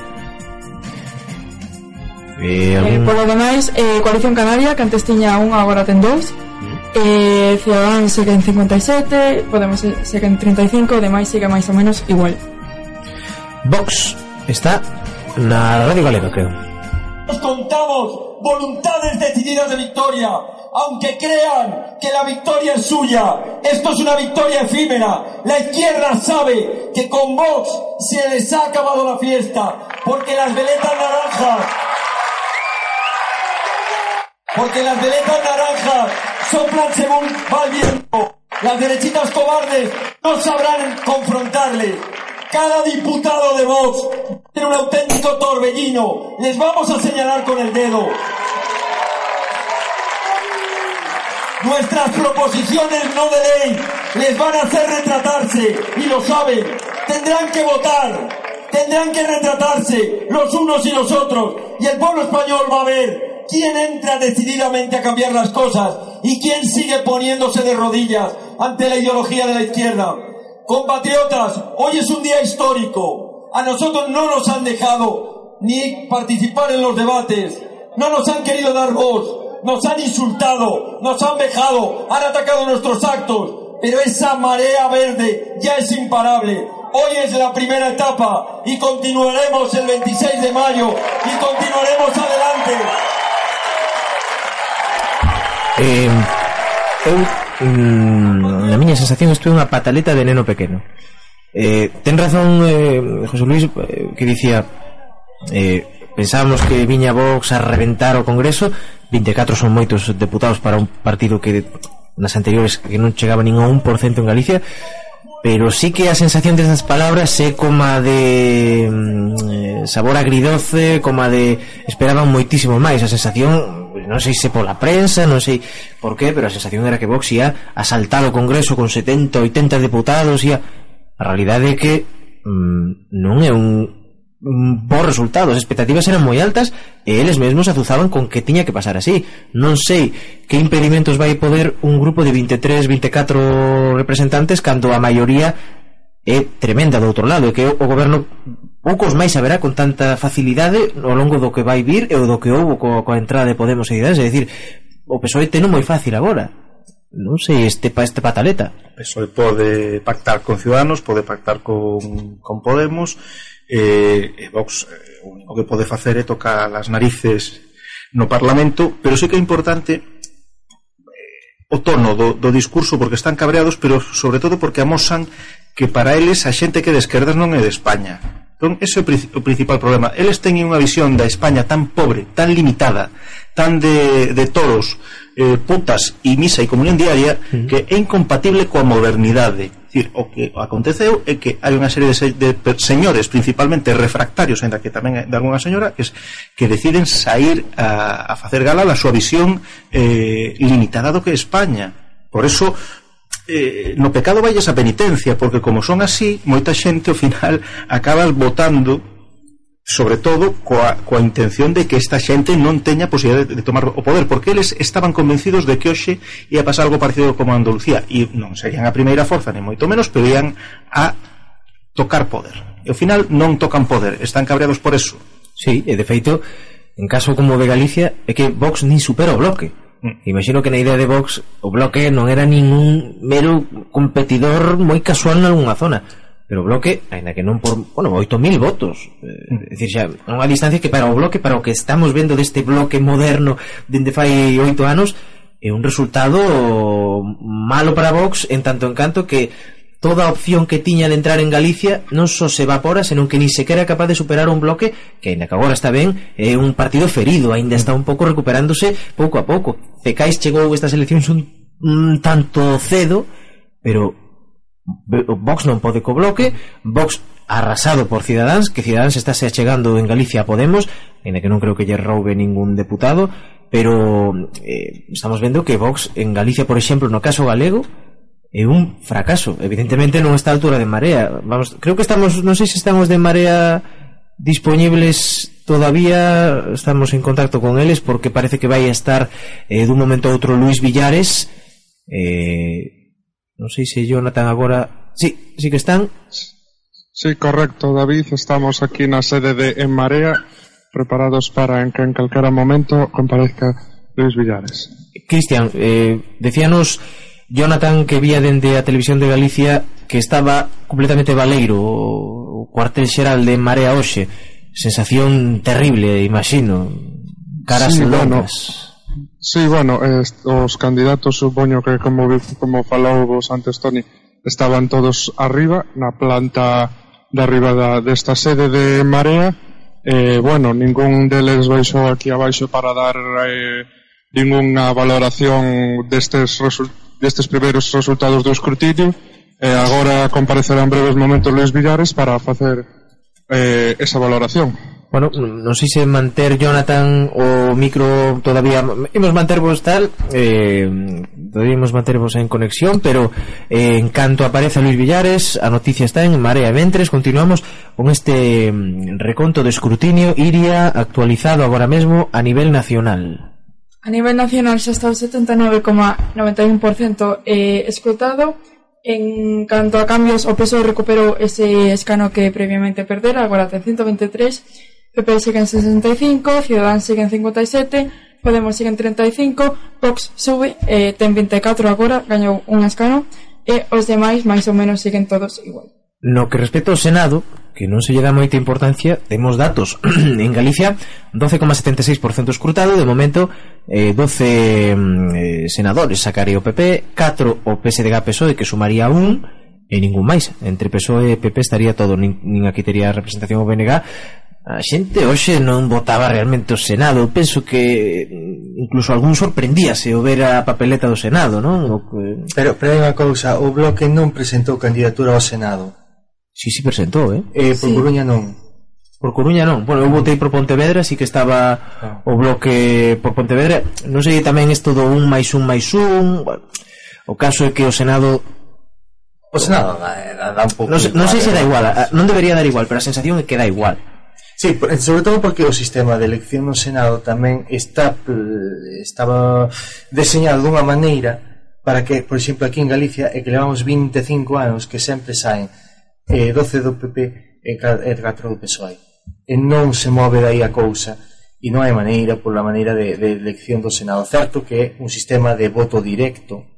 Eh, Eh, algún... polo demais, eh, Coalición Canaria, que antes tiña un, agora ten dous. eh, Ciudadanos segue en 57 Podemos segue en 35 Demais sigue máis ou menos igual Vox está na Radio Galega, creo. Nos contamos voluntades decididas de victoria, aunque crean que la victoria es suya. Esto es una victoria efímera. La izquierda sabe que con Vox se les ha acabado la fiesta, porque las veletas naranjas porque las veletas naranjas soplan según va el viento. Las derechitas cobardes no sabrán confrontarles. Cada diputado de Vox tiene un auténtico torbellino. Les vamos a señalar con el dedo. Nuestras proposiciones no de ley les van a hacer retratarse y lo saben. Tendrán que votar, tendrán que retratarse los unos y los otros y el pueblo español va a ver quién entra decididamente a cambiar las cosas y quién sigue poniéndose de rodillas ante la ideología de la izquierda. Compatriotas, hoy es un día histórico. A nosotros no nos han dejado ni participar en los debates, no nos han querido dar voz, nos han insultado, nos han vejado, han atacado nuestros actos, pero esa marea verde ya es imparable. Hoy es la primera etapa y continuaremos el 26 de mayo y continuaremos adelante. eh, eu mm, na miña sensación isto é unha pataleta de neno pequeno. Eh, ten razón eh, José Luis eh, que dicía eh, pensábamos que viña Vox a reventar o Congreso. 24 son moitos deputados para un partido que nas anteriores que non chegaba nin a 1% en Galicia pero sí que a sensación desas palabras é coma de mm, eh, sabor agridoce, coma de esperaban moitísimo máis, a sensación non sei se pola prensa, non sei por qué, pero a sensación era que Vox ia asaltar o Congreso con 70, 80 deputados, ia... A realidade é que mm, non é un, un bo resultado, as expectativas eran moi altas e eles mesmos azuzaban con que tiña que pasar así. Non sei que impedimentos vai poder un grupo de 23, 24 representantes cando a maioría é tremenda do outro lado, e que o goberno poucos máis haberá con tanta facilidade ao longo do que vai vir e do que houve co, coa entrada de Podemos e Ideas, é dicir, o PSOE teno moi fácil agora. Non sei, este pa este pataleta. O PSOE pode pactar con Ciudadanos, pode pactar con, con Podemos, eh, e Vox eh, o único que pode facer é tocar as narices no Parlamento, pero sei que é importante eh, o tono do, do discurso porque están cabreados, pero sobre todo porque amosan que para eles a xente que de esquerdas non é de España Entón, ese é o principal problema. Eles teñen unha visión da España tan pobre, tan limitada, tan de, de toros, eh, putas e misa e comunión diaria, que é incompatible coa modernidade. Dicir, o que aconteceu é que hai unha serie de, se, de señores, principalmente refractarios, ainda que tamén de algunha señora, que, es, que deciden sair a, a facer gala da súa visión eh, limitada do que é España. Por eso eh, no pecado vai esa penitencia, porque como son así, moita xente ao final acabas votando sobre todo coa, coa intención de que esta xente non teña posibilidade de, de tomar o poder, porque eles estaban convencidos de que hoxe ia pasar algo parecido como a Andalucía, e non serían a primeira forza, ni moito menos, pero ian a tocar poder. E ao final non tocan poder, están cabreados por eso. Sí, e de feito, en caso como de Galicia, é que Vox nin supera o bloque Imagino que na idea de Vox o Bloque non era ningún mero competidor moi casual nalgúna zona pero o Bloque, aínda que non por, bueno, 8000 votos. Eh, mm. é dicir, xa unha distancia que para o Bloque, para o que estamos vendo deste Bloque moderno dende fai 8 anos, é un resultado malo para Vox en tanto en canto que toda a opción que tiña de entrar en Galicia non só se evapora, senón que ni sequera é capaz de superar un bloque que, ainda que agora está ben, é un partido ferido, aínda está un pouco recuperándose pouco a pouco. Cecais chegou estas eleccións un, un tanto cedo, pero Vox non pode co bloque, Vox arrasado por Cidadáns, que Cidadáns está se achegando en Galicia a Podemos, en que non creo que lle roube ningún deputado, pero eh, estamos vendo que Vox en Galicia, por exemplo, no caso galego, é un fracaso. Evidentemente non está a altura de Marea. Vamos, creo que estamos, non sei se estamos de Marea disponibles todavía, estamos en contacto con eles porque parece que vai a estar eh, dun momento a outro Luis Villares. Eh, non sei se Jonathan agora, sí, sí que están. Sí, correcto, David, estamos aquí na sede de En Marea preparados para en que en calquera momento comparezca Luis Villares. Cristian, eh, decíanos Jonathan que vía dende a televisión de Galicia que estaba completamente baleiro o cuartel xeral de Marea Oxe sensación terrible, imagino. Caras sí, bueno, Sí, bueno, eh, os candidatos supoño que como, como falou vos antes Toni estaban todos arriba na planta de arriba da, desta sede de Marea. Eh, bueno, ningún deles baixou aquí abaixo para dar eh, ningunha valoración destes resultados destes primeiros resultados do escrutinio e agora comparecerá en breves momentos Luis Villares para facer eh, esa valoración. Bueno, non sei se manter Jonathan o micro todavía. Imos mantervos tal eh, todavía imos mantervos en conexión pero eh, en canto aparece Luis Villares a noticia está en Marea Ventres. Continuamos con este mm, reconto de escrutinio. Iria actualizado agora mesmo a nivel nacional. A nivel nacional xa está o 79,91% eh, escrutado. En canto a cambios, o PSOE recuperou ese escano que previamente perdera, agora ten 123, PP segue en 65, Ciudadanos segue en 57, Podemos segue en 35, Vox sube, eh, ten 24 agora, gañou un escano, e os demais máis ou menos siguen todos igual. No que respecta ao Senado, que non se lle dá moita importancia, temos datos. en Galicia, 12,76% escrutado, de momento, eh, 12 mm, eh, senadores sacaría o PP, 4 o PSDG-PSOE, que sumaría un, e ningún máis. Entre PSOE e PP estaría todo, nin, nin aquí tería representación o BNG, A xente hoxe non votaba realmente o Senado Penso que mm, incluso algún sorprendíase o ver a papeleta do Senado non? O que... Pero, pero hai unha cousa O Bloque non presentou candidatura ao Senado Si, si presentou, eh? eh por sí. Coruña non. Por Coruña non. Bueno, eu votei por Pontevedra, así que estaba ah. o bloque por Pontevedra. Non sei tamén isto do un máis un máis un. Bueno, o caso é que o Senado O Senado da, da, da un pouco Non, non sei se dá igual, a, ¿eh? ah, non debería dar igual, pero a sensación é que dá igual. Sí, eh, sobre todo porque o sistema de elección no Senado tamén está eh, estaba deseñado dunha maneira para que, por exemplo, aquí en Galicia é que levamos 25 anos que sempre saen e 12 do PP e 4 do PSOE. E non se move dai a cousa e non hai maneira pola maneira de, de elección do Senado. Certo que é un sistema de voto directo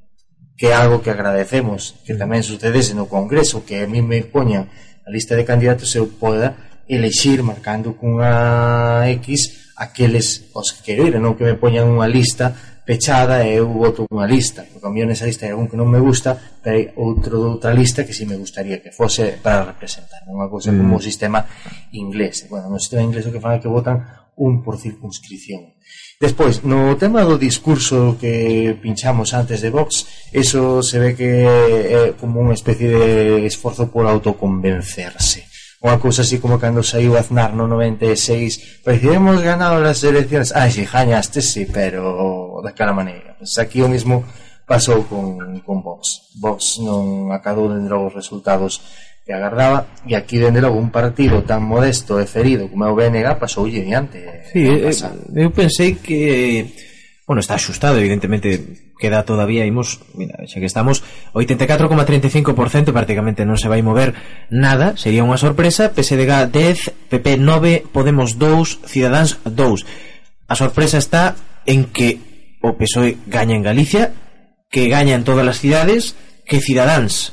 que é algo que agradecemos que tamén sucedese no Congreso que a mí me poñan a lista de candidatos eu poda elexir marcando cunha X aqueles os que quero ir, non que me poñan unha lista pechada e eu voto unha lista, porque a mí nesa lista hai algún que non me gusta, pero hai outro doutra lista que si me gustaría que fose para representar, unha cousa mm. como o mm. sistema inglés. Bueno, no sistema inglés o que fan é que votan un por circunscripción. Despois, no tema do discurso que pinchamos antes de Vox, eso se ve que é como unha especie de esforzo por autoconvencerse. Unha cousa así como cando saiu Aznar no 96 Parecíamos ganado as elecciones Ah, si, gañaste, si, pero daquela maneira. Pois aquí o mismo pasou con, con Vox. Vox non acadou dentro os resultados que agardaba e aquí dende logo un partido tan modesto e ferido como é o BNG pasou diante. Sí, eh, eu pensei que eh, bueno, está axustado evidentemente queda todavía, imos, mira, xa que estamos 84,35% prácticamente non se vai mover nada, sería unha sorpresa, PSDG 10, PP 9, Podemos 2, Ciudadans 2. A sorpresa está en que o PSOE gaña en Galicia, que gaña en todas as cidades, que Ciudadans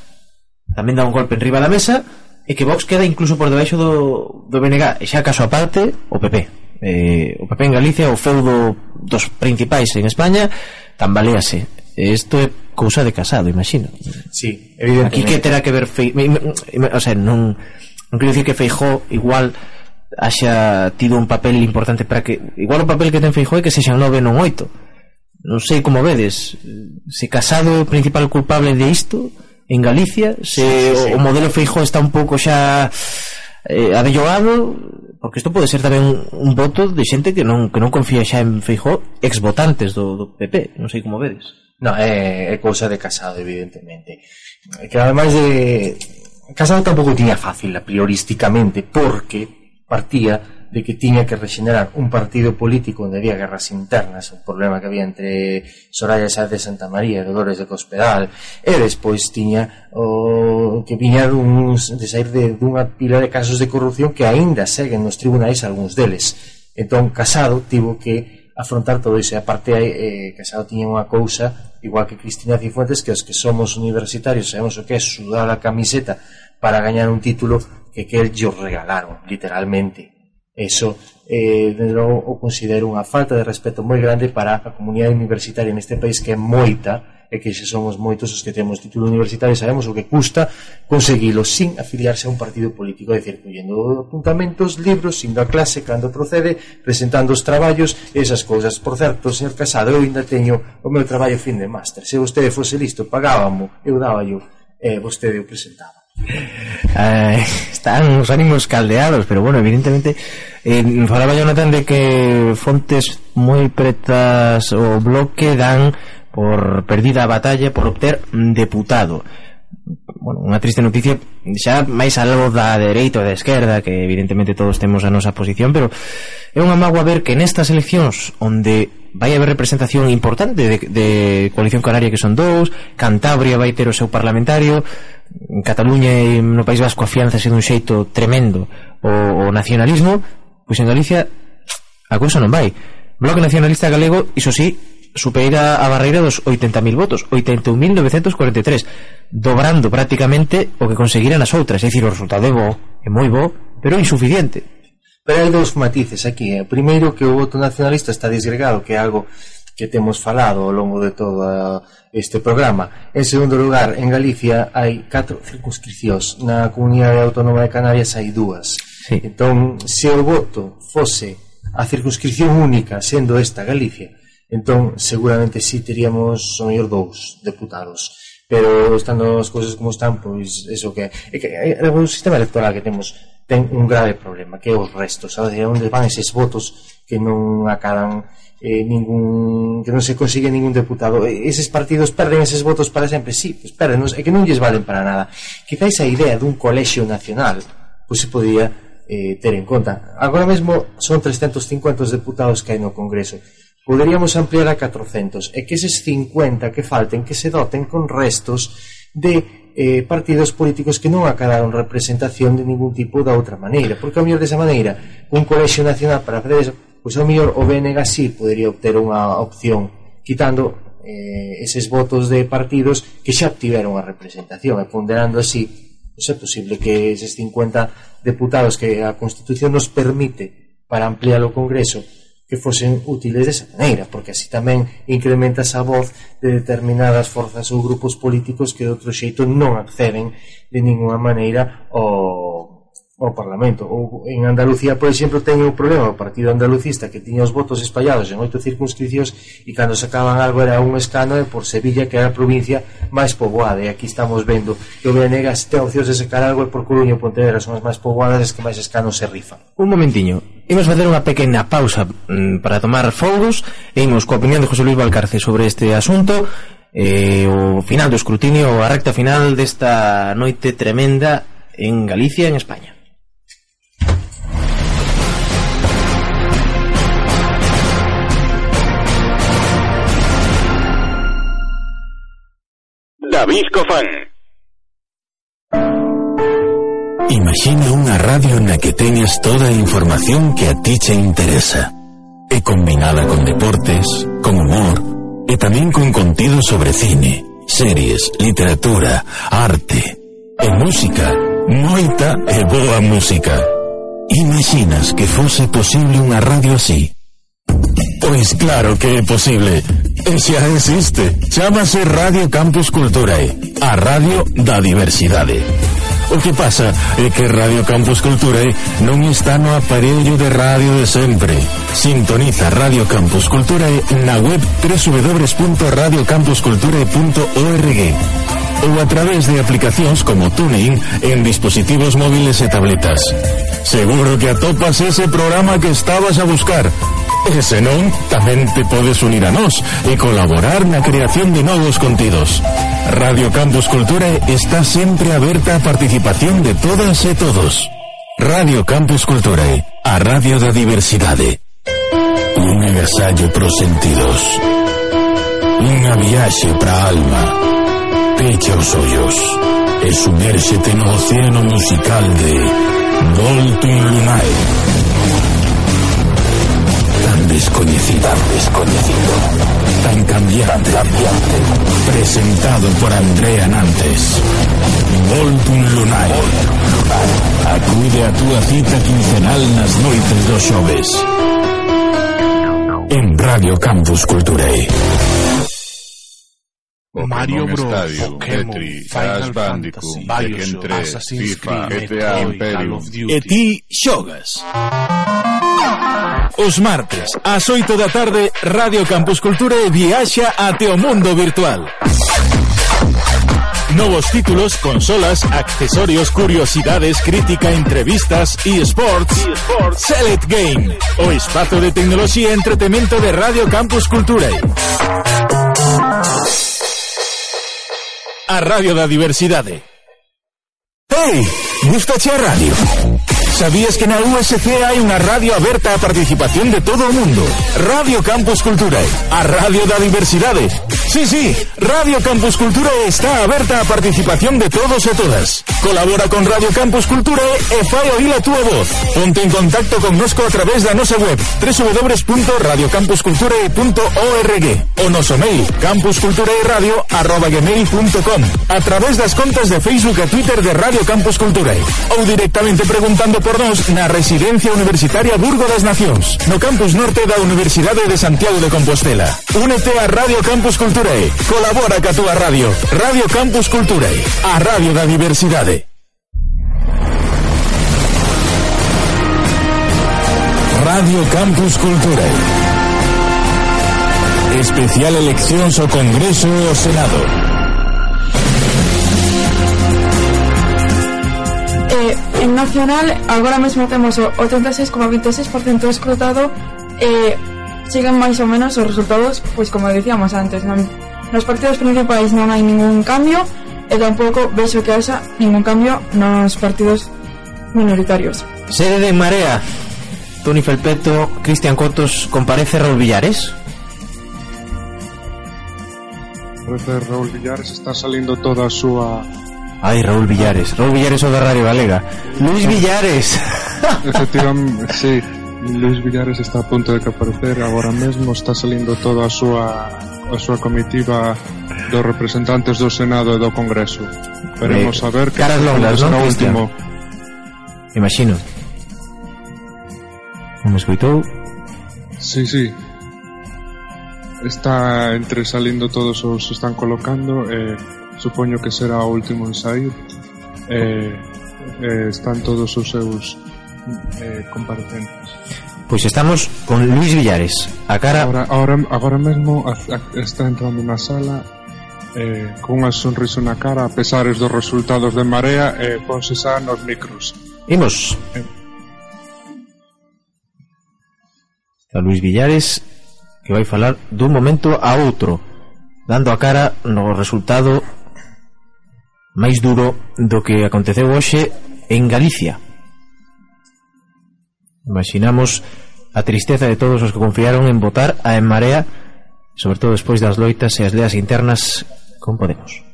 tamén dá un golpe en riba da mesa e que Vox queda incluso por debaixo do, do BNG, e xa caso aparte o PP. Eh, o PP en Galicia, o feudo dos principais en España, tambalease. Isto é cousa de casado, imagino. Sí, evidentemente. Aquí que terá que ver Fei... O sea, non... Non quero dicir que Feijó igual haxa tido un papel importante para que... Igual o papel que ten Feijó é que sexa nove non oito. Non sei como vedes. Se casado é o principal culpable de isto en Galicia, se sí, sí, sí. o modelo Feijó está un pouco xa eh, abellogado porque isto pode ser tamén un, un voto de xente que non que non confía xa en Feijó exvotantes do, do PP, non sei como vedes. No, é, é cousa de Casado, evidentemente. Que ademais de Casado tampouco tiña fácil priorísticamente porque partía de que tiña que rexenerar un partido político onde había guerras internas, un problema que había entre Soraya Sáez de Santa María e Dolores de Cospedal, e despois tiña o que viña duns, de sair de, dunha pila de casos de corrupción que aínda seguen nos tribunais algúns deles. Entón, Casado tivo que afrontar todo iso. E aparte, eh, Casado tiña unha cousa, igual que Cristina Cifuentes, que os que somos universitarios sabemos o que é sudar a camiseta para gañar un título que que ellos regalaron, literalmente. Eso, eh, de logo, o considero unha falta de respeto moi grande para a comunidade universitaria neste país que é moita e que se somos moitos os que temos título universitario sabemos o que custa conseguilo sin afiliarse a un partido político é dicir, collendo apuntamentos, libros indo a clase cando procede presentando os traballos e esas cousas. Por certo, señor Casado, eu ainda teño o meu traballo fin de máster. Se vostede fose listo, pagábamo eu daba yo, eh, vostede o presentaba. Eh, están os ánimos caldeados, pero bueno, evidentemente eh, falaba Jonathan de que fontes moi pretas o bloque dan por perdida a batalla por obter deputado. Bueno, unha triste noticia xa máis algo da dereita ou da esquerda que evidentemente todos temos a nosa posición pero é unha magua ver que nestas eleccións onde vai haber representación importante de, de coalición canaria que son dous Cantabria vai ter o seu parlamentario en Cataluña e no País Vasco afianzase dun xeito tremendo o, o nacionalismo, pois en Galicia a cousa non vai. Bloque Nacionalista Galego, iso sí, supera a barreira dos 80.000 votos, 81.943, dobrando prácticamente o que conseguiran as outras. É dicir, o resultado é bo, é moi bo, pero insuficiente. Pero hai dous matices aquí. Eh? Primeiro, que o voto nacionalista está disgregado, que é algo que temos falado ao longo de todo ah, este programa. En segundo lugar, en Galicia hai catro circunscripcións. Na Comunidade Autónoma de Canarias hai dúas. Sí. Entón, se o voto fose a circunscripción única sendo esta Galicia, entón seguramente si sí teríamos o mellor dous deputados pero estando as cousas como están, pois eso que é que o sistema electoral que temos ten un grave problema, que é os restos, sabe, de onde van eses votos que non acadan eh, ningún que non se consigue ningún deputado. Eses partidos perden eses votos para sempre? Sí, pues perden, é que non lles valen para nada. Quizáis a idea dun colexio nacional pois se podía eh, ter en conta. Agora mesmo son 350 deputados que hai no Congreso poderíamos ampliar a 400 e que eses 50 que falten que se doten con restos de eh, partidos políticos que non acadaron representación de ningún tipo da outra maneira. Porque ao mellor desa maneira un colexio nacional para fazer eso pois ao mellor o BNG sí podería obter unha opción quitando eh, eses votos de partidos que xa obtiveron a representación. E ponderando así pois é posible que eses 50 deputados que a Constitución nos permite para ampliar o Congreso que fosen útiles desa maneira, porque así tamén incrementas a voz de determinadas forzas ou grupos políticos que de outro xeito non acceden de ninguna maneira ao, ao Parlamento. Ou en Andalucía, por exemplo, teñen o problema o Partido Andalucista que tiña os votos espallados en oito circunscripcións e cando sacaban algo era un escándalo por Sevilla, que era a provincia máis poboada e aquí estamos vendo que o Benegas ten opcións de sacar algo e por Coruña e Pontevedra son as máis poboadas as que máis escanos se rifan. Un momentiño, Imos facer unha pequena pausa mm, para tomar fogos e imos coa opinión de José Luis Valcarce sobre este asunto eh, o final do escrutinio a recta final desta noite tremenda en Galicia en España. David Cofán. Imagina unha radio na que teñas toda a información que a ti che interesa e combinada con deportes, con humor e tamén con contido sobre cine, series, literatura, arte e música, moita e boa música. Imaginas que fose posible unha radio así? Pois claro que é posible. E xa existe. Chámase Radio Campus Culturae, a radio da diversidade. O que pasa é que Radio Campus Culturae non está no aparello de radio de sempre. Sintoniza Radio Campus Culturae na web www.radiocampusculturae.org ou a través de aplicacións como TuneIn en dispositivos móviles e tabletas. Seguro que atopas ese programa que estabas a buscar E se non, tamén te podes unir a nós e colaborar na creación de novos contidos. Radio Campus Cultura está sempre aberta a participación de todas e todos. Radio Campus Cultura, a radio da diversidade. Un agasallo pros sentidos. Unha viaxe pra alma. Pecha os ollos e sumérxete no océano musical de Volto Lunae desconocida, desconocido, tan cambiante, cambiante, presentado por Andrea Nantes. Voltun Lunar. Acude a túa cita quincenal nas noites dos xoves. En Radio Campus Culturei. Mario Bros, Stadio, Pokémon, Tetris, Final Fantasy, Tekken 3, Assassin's FIFA, Creed, GTA Imperium. E ti xogas. Os martes, ás 8 da tarde, Radio Campus Cultura viaxa ate o mundo virtual. Novos títulos, consolas, accesorios, curiosidades, crítica, entrevistas e sports. Select Game, o espazo de tecnoloxía e entretemento de Radio Campus Cultura. A Radio da Diversidade. Hey, gustache a radio? Sabías que na USC hai unha radio aberta á participación de todo o mundo? Radio Campus Culturae, a radio da diversidade. Sí, sí, Radio Campus Culturae está aberta á participación de todos e todas. Colabora con Radio Campus Culturae e fai oír a túa voz. Ponte en contacto connosco a través da nosa web www.radiocampusculturae.org o noso mail campusculturaeradio.gmail.com a través das contas de Facebook e Twitter de Radio Campus Culturae ou directamente preguntando por nós na Residencia Universitaria Burgo das Nacións, no campus norte da Universidade de Santiago de Compostela. Únete a Radio Campus Colabora ca túa radio. Radio Campus Culturae, a radio da diversidade. Radio Campus Culturae. Especial eleccións ao Congreso e ao Senado. Eh, en nacional agora mesmo temos o 86,26% escrutado e siguen máis ou menos os resultados, pois como dicíamos antes, non? Nos partidos principais non hai ningún cambio e tampouco vexo que haxa ningún cambio nos partidos minoritarios. Sede de Marea. Toni Felpeto, Cristian Cotos, comparece Raúl Villares. Parece Raúl Villares está salindo toda a súa Ai, Raúl Villares Raúl Villares o da Radio Galega Luis Villares Efectivamente, sí Luis Villares está a punto de que aparecer agora mesmo está salindo toda a súa a súa comitiva dos representantes do Senado e do Congreso. Veremos eh, a ver que caras longas, non, último. Imagino. Non me escoitou si, sí, si sí. está entre salindo todos os están colocando eh, supoño que será o último en sair eh, eh, están todos os seus eh, compartemos. Pois estamos con Luis Villares A cara... Agora, agora, agora mesmo está entrando na sala eh, cunha sonrisa na cara a pesares dos resultados de Marea e eh, ponse xa nos micros. Imos. Eh. Está Luis Villares que vai falar dun momento a outro dando a cara no resultado máis duro do que aconteceu hoxe en Galicia. Imaginamos a tristeza de todos os que confiaron en votar a En Marea, sobre todo despois das loitas e as leas internas con Podemos.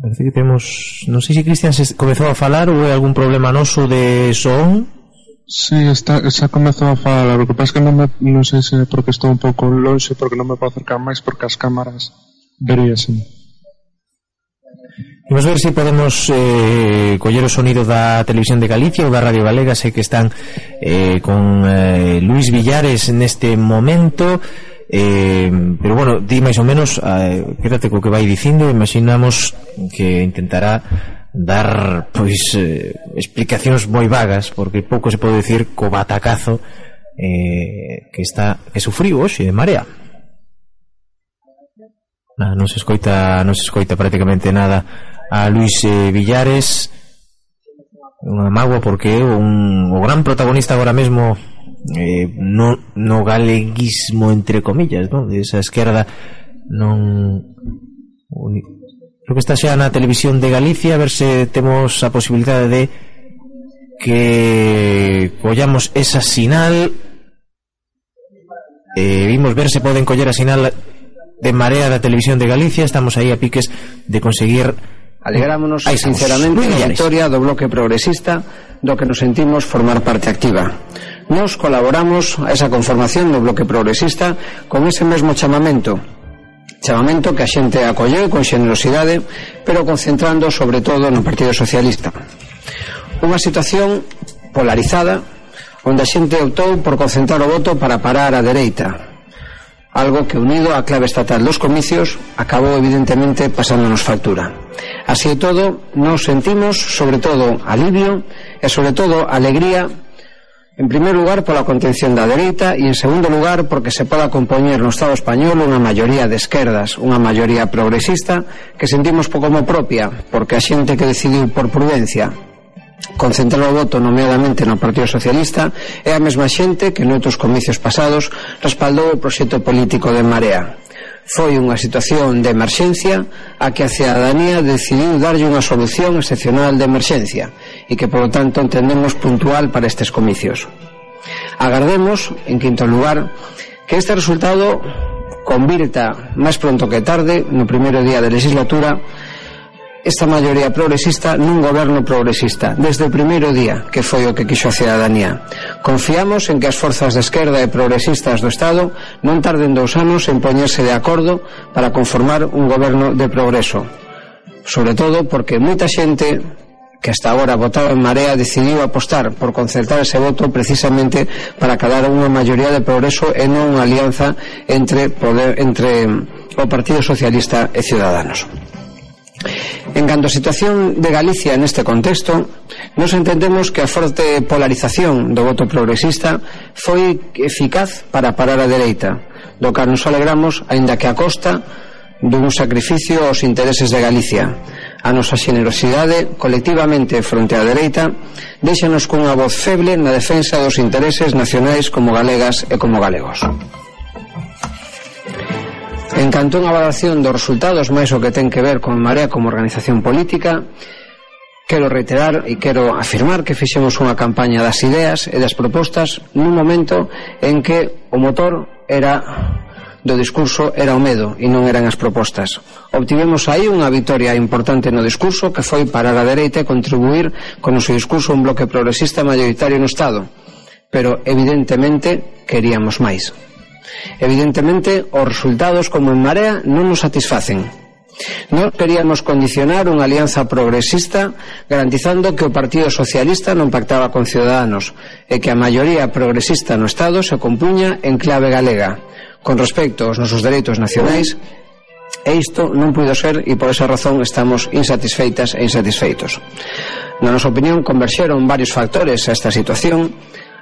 Parece que temos... Non sei se Cristian se comezou a falar ou é algún problema noso de son. Sí, está, xa comezou a falar. O que pasa é que non, me, non sei se porque estou un pouco longe, porque non me podo acercar máis, porque as cámaras veríasen. Imos ver se si podemos eh, coller o sonido da Televisión de Galicia ou da Radio Galega, sei que están eh, con eh, Luis Villares neste momento, eh, pero bueno, di máis ou menos, eh, quédate co que vai dicindo, imaginamos que intentará dar pois eh, explicacións moi vagas, porque pouco se pode decir co batacazo eh, que está que sufriu hoxe de marea. Ah, non se escoita, non se escoita prácticamente nada a Luis Villares unha mágoa porque é un, o gran protagonista agora mesmo eh, no, no galeguismo entre comillas non? de esa esquerda non uni... creo que está xa na televisión de Galicia a ver se temos a posibilidade de que collamos esa sinal eh, vimos ver se poden coller a sinal de Marea da Televisión de Galicia estamos aí a piques de conseguir Alegrámonos Aí sinceramente da victoria do bloque progresista do que nos sentimos formar parte activa. Nos colaboramos a esa conformación do bloque progresista con ese mesmo chamamento chamamento que a xente acolleu con xenerosidade, pero concentrando sobre todo no Partido Socialista. Unha situación polarizada onde a xente optou por concentrar o voto para parar a dereita, algo que unido á clave estatal dos comicios acabou evidentemente pasándonos factura. Así e todo, nos sentimos, sobre todo, alivio e, sobre todo, alegría En primeiro lugar, pola contención da dereita e, en segundo lugar, porque se poda compoñer no Estado español unha maioría de esquerdas, unha maioría progresista que sentimos como propia, porque a xente que decidiu por prudencia concentrar o voto nomeadamente no Partido Socialista é a mesma xente que noutros comicios pasados respaldou o proxecto político de Marea. Foi unha situación de emerxencia a que a cidadanía decidiu darlle unha solución excepcional de emerxencia e que, polo tanto, entendemos puntual para estes comicios. Agardemos, en quinto lugar, que este resultado convirta máis pronto que tarde, no primeiro día de legislatura, esta maioría progresista nun goberno progresista desde o primeiro día, que foi o que quixo a ciudadanía. Confiamos en que as forzas de esquerda e progresistas do Estado non tarden dous anos en poñerse de acordo para conformar un goberno de progreso. Sobre todo porque moita xente que hasta agora votaba en Marea decidiu apostar por concertar ese voto precisamente para cadar unha maioría de progreso e non unha alianza entre, poder, entre o Partido Socialista e Ciudadanos. En canto a situación de Galicia neste contexto, nos entendemos que a forte polarización do voto progresista foi eficaz para parar a dereita, do que nos alegramos, aínda que a costa dun sacrificio aos intereses de Galicia. A nosa xenerosidade colectivamente fronte á dereita deixanos cunha voz feble na defensa dos intereses nacionais como galegas e como galegos. En canto a valoración dos resultados máis o que ten que ver con Marea como organización política, quero reiterar e quero afirmar que fixemos unha campaña das ideas e das propostas nun momento en que o motor era do discurso era o medo e non eran as propostas. Obtivemos aí unha vitoria importante no discurso que foi para a dereita contribuir con o seu discurso un bloque progresista maioritario no Estado, pero evidentemente queríamos máis. Evidentemente, os resultados como en Marea non nos satisfacen. Non queríamos condicionar unha alianza progresista garantizando que o Partido Socialista non pactaba con Ciudadanos e que a maioría progresista no Estado se compuña en clave galega con respecto aos nosos dereitos nacionais e isto non puido ser e por esa razón estamos insatisfeitas e insatisfeitos. Na nosa opinión converxeron varios factores a esta situación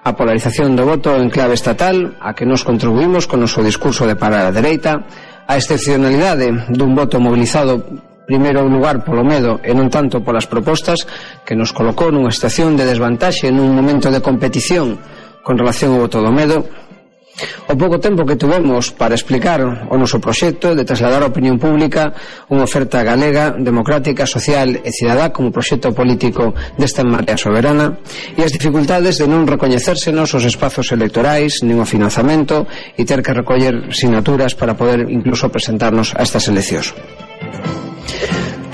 a polarización do voto en clave estatal a que nos contribuímos con o noso discurso de parar a dereita a excepcionalidade dun voto mobilizado primeiro lugar polo medo e non tanto polas propostas que nos colocou nunha estación de desvantaxe nun momento de competición con relación ao voto do medo O pouco tempo que tuvemos para explicar o noso proxecto de trasladar a opinión pública unha oferta galega, democrática, social e cidadá como proxecto político desta marea soberana e as dificultades de non recoñecérsenos os espazos electorais, nin o financiamento e ter que recoller sinaturas para poder incluso presentarnos a estas eleccións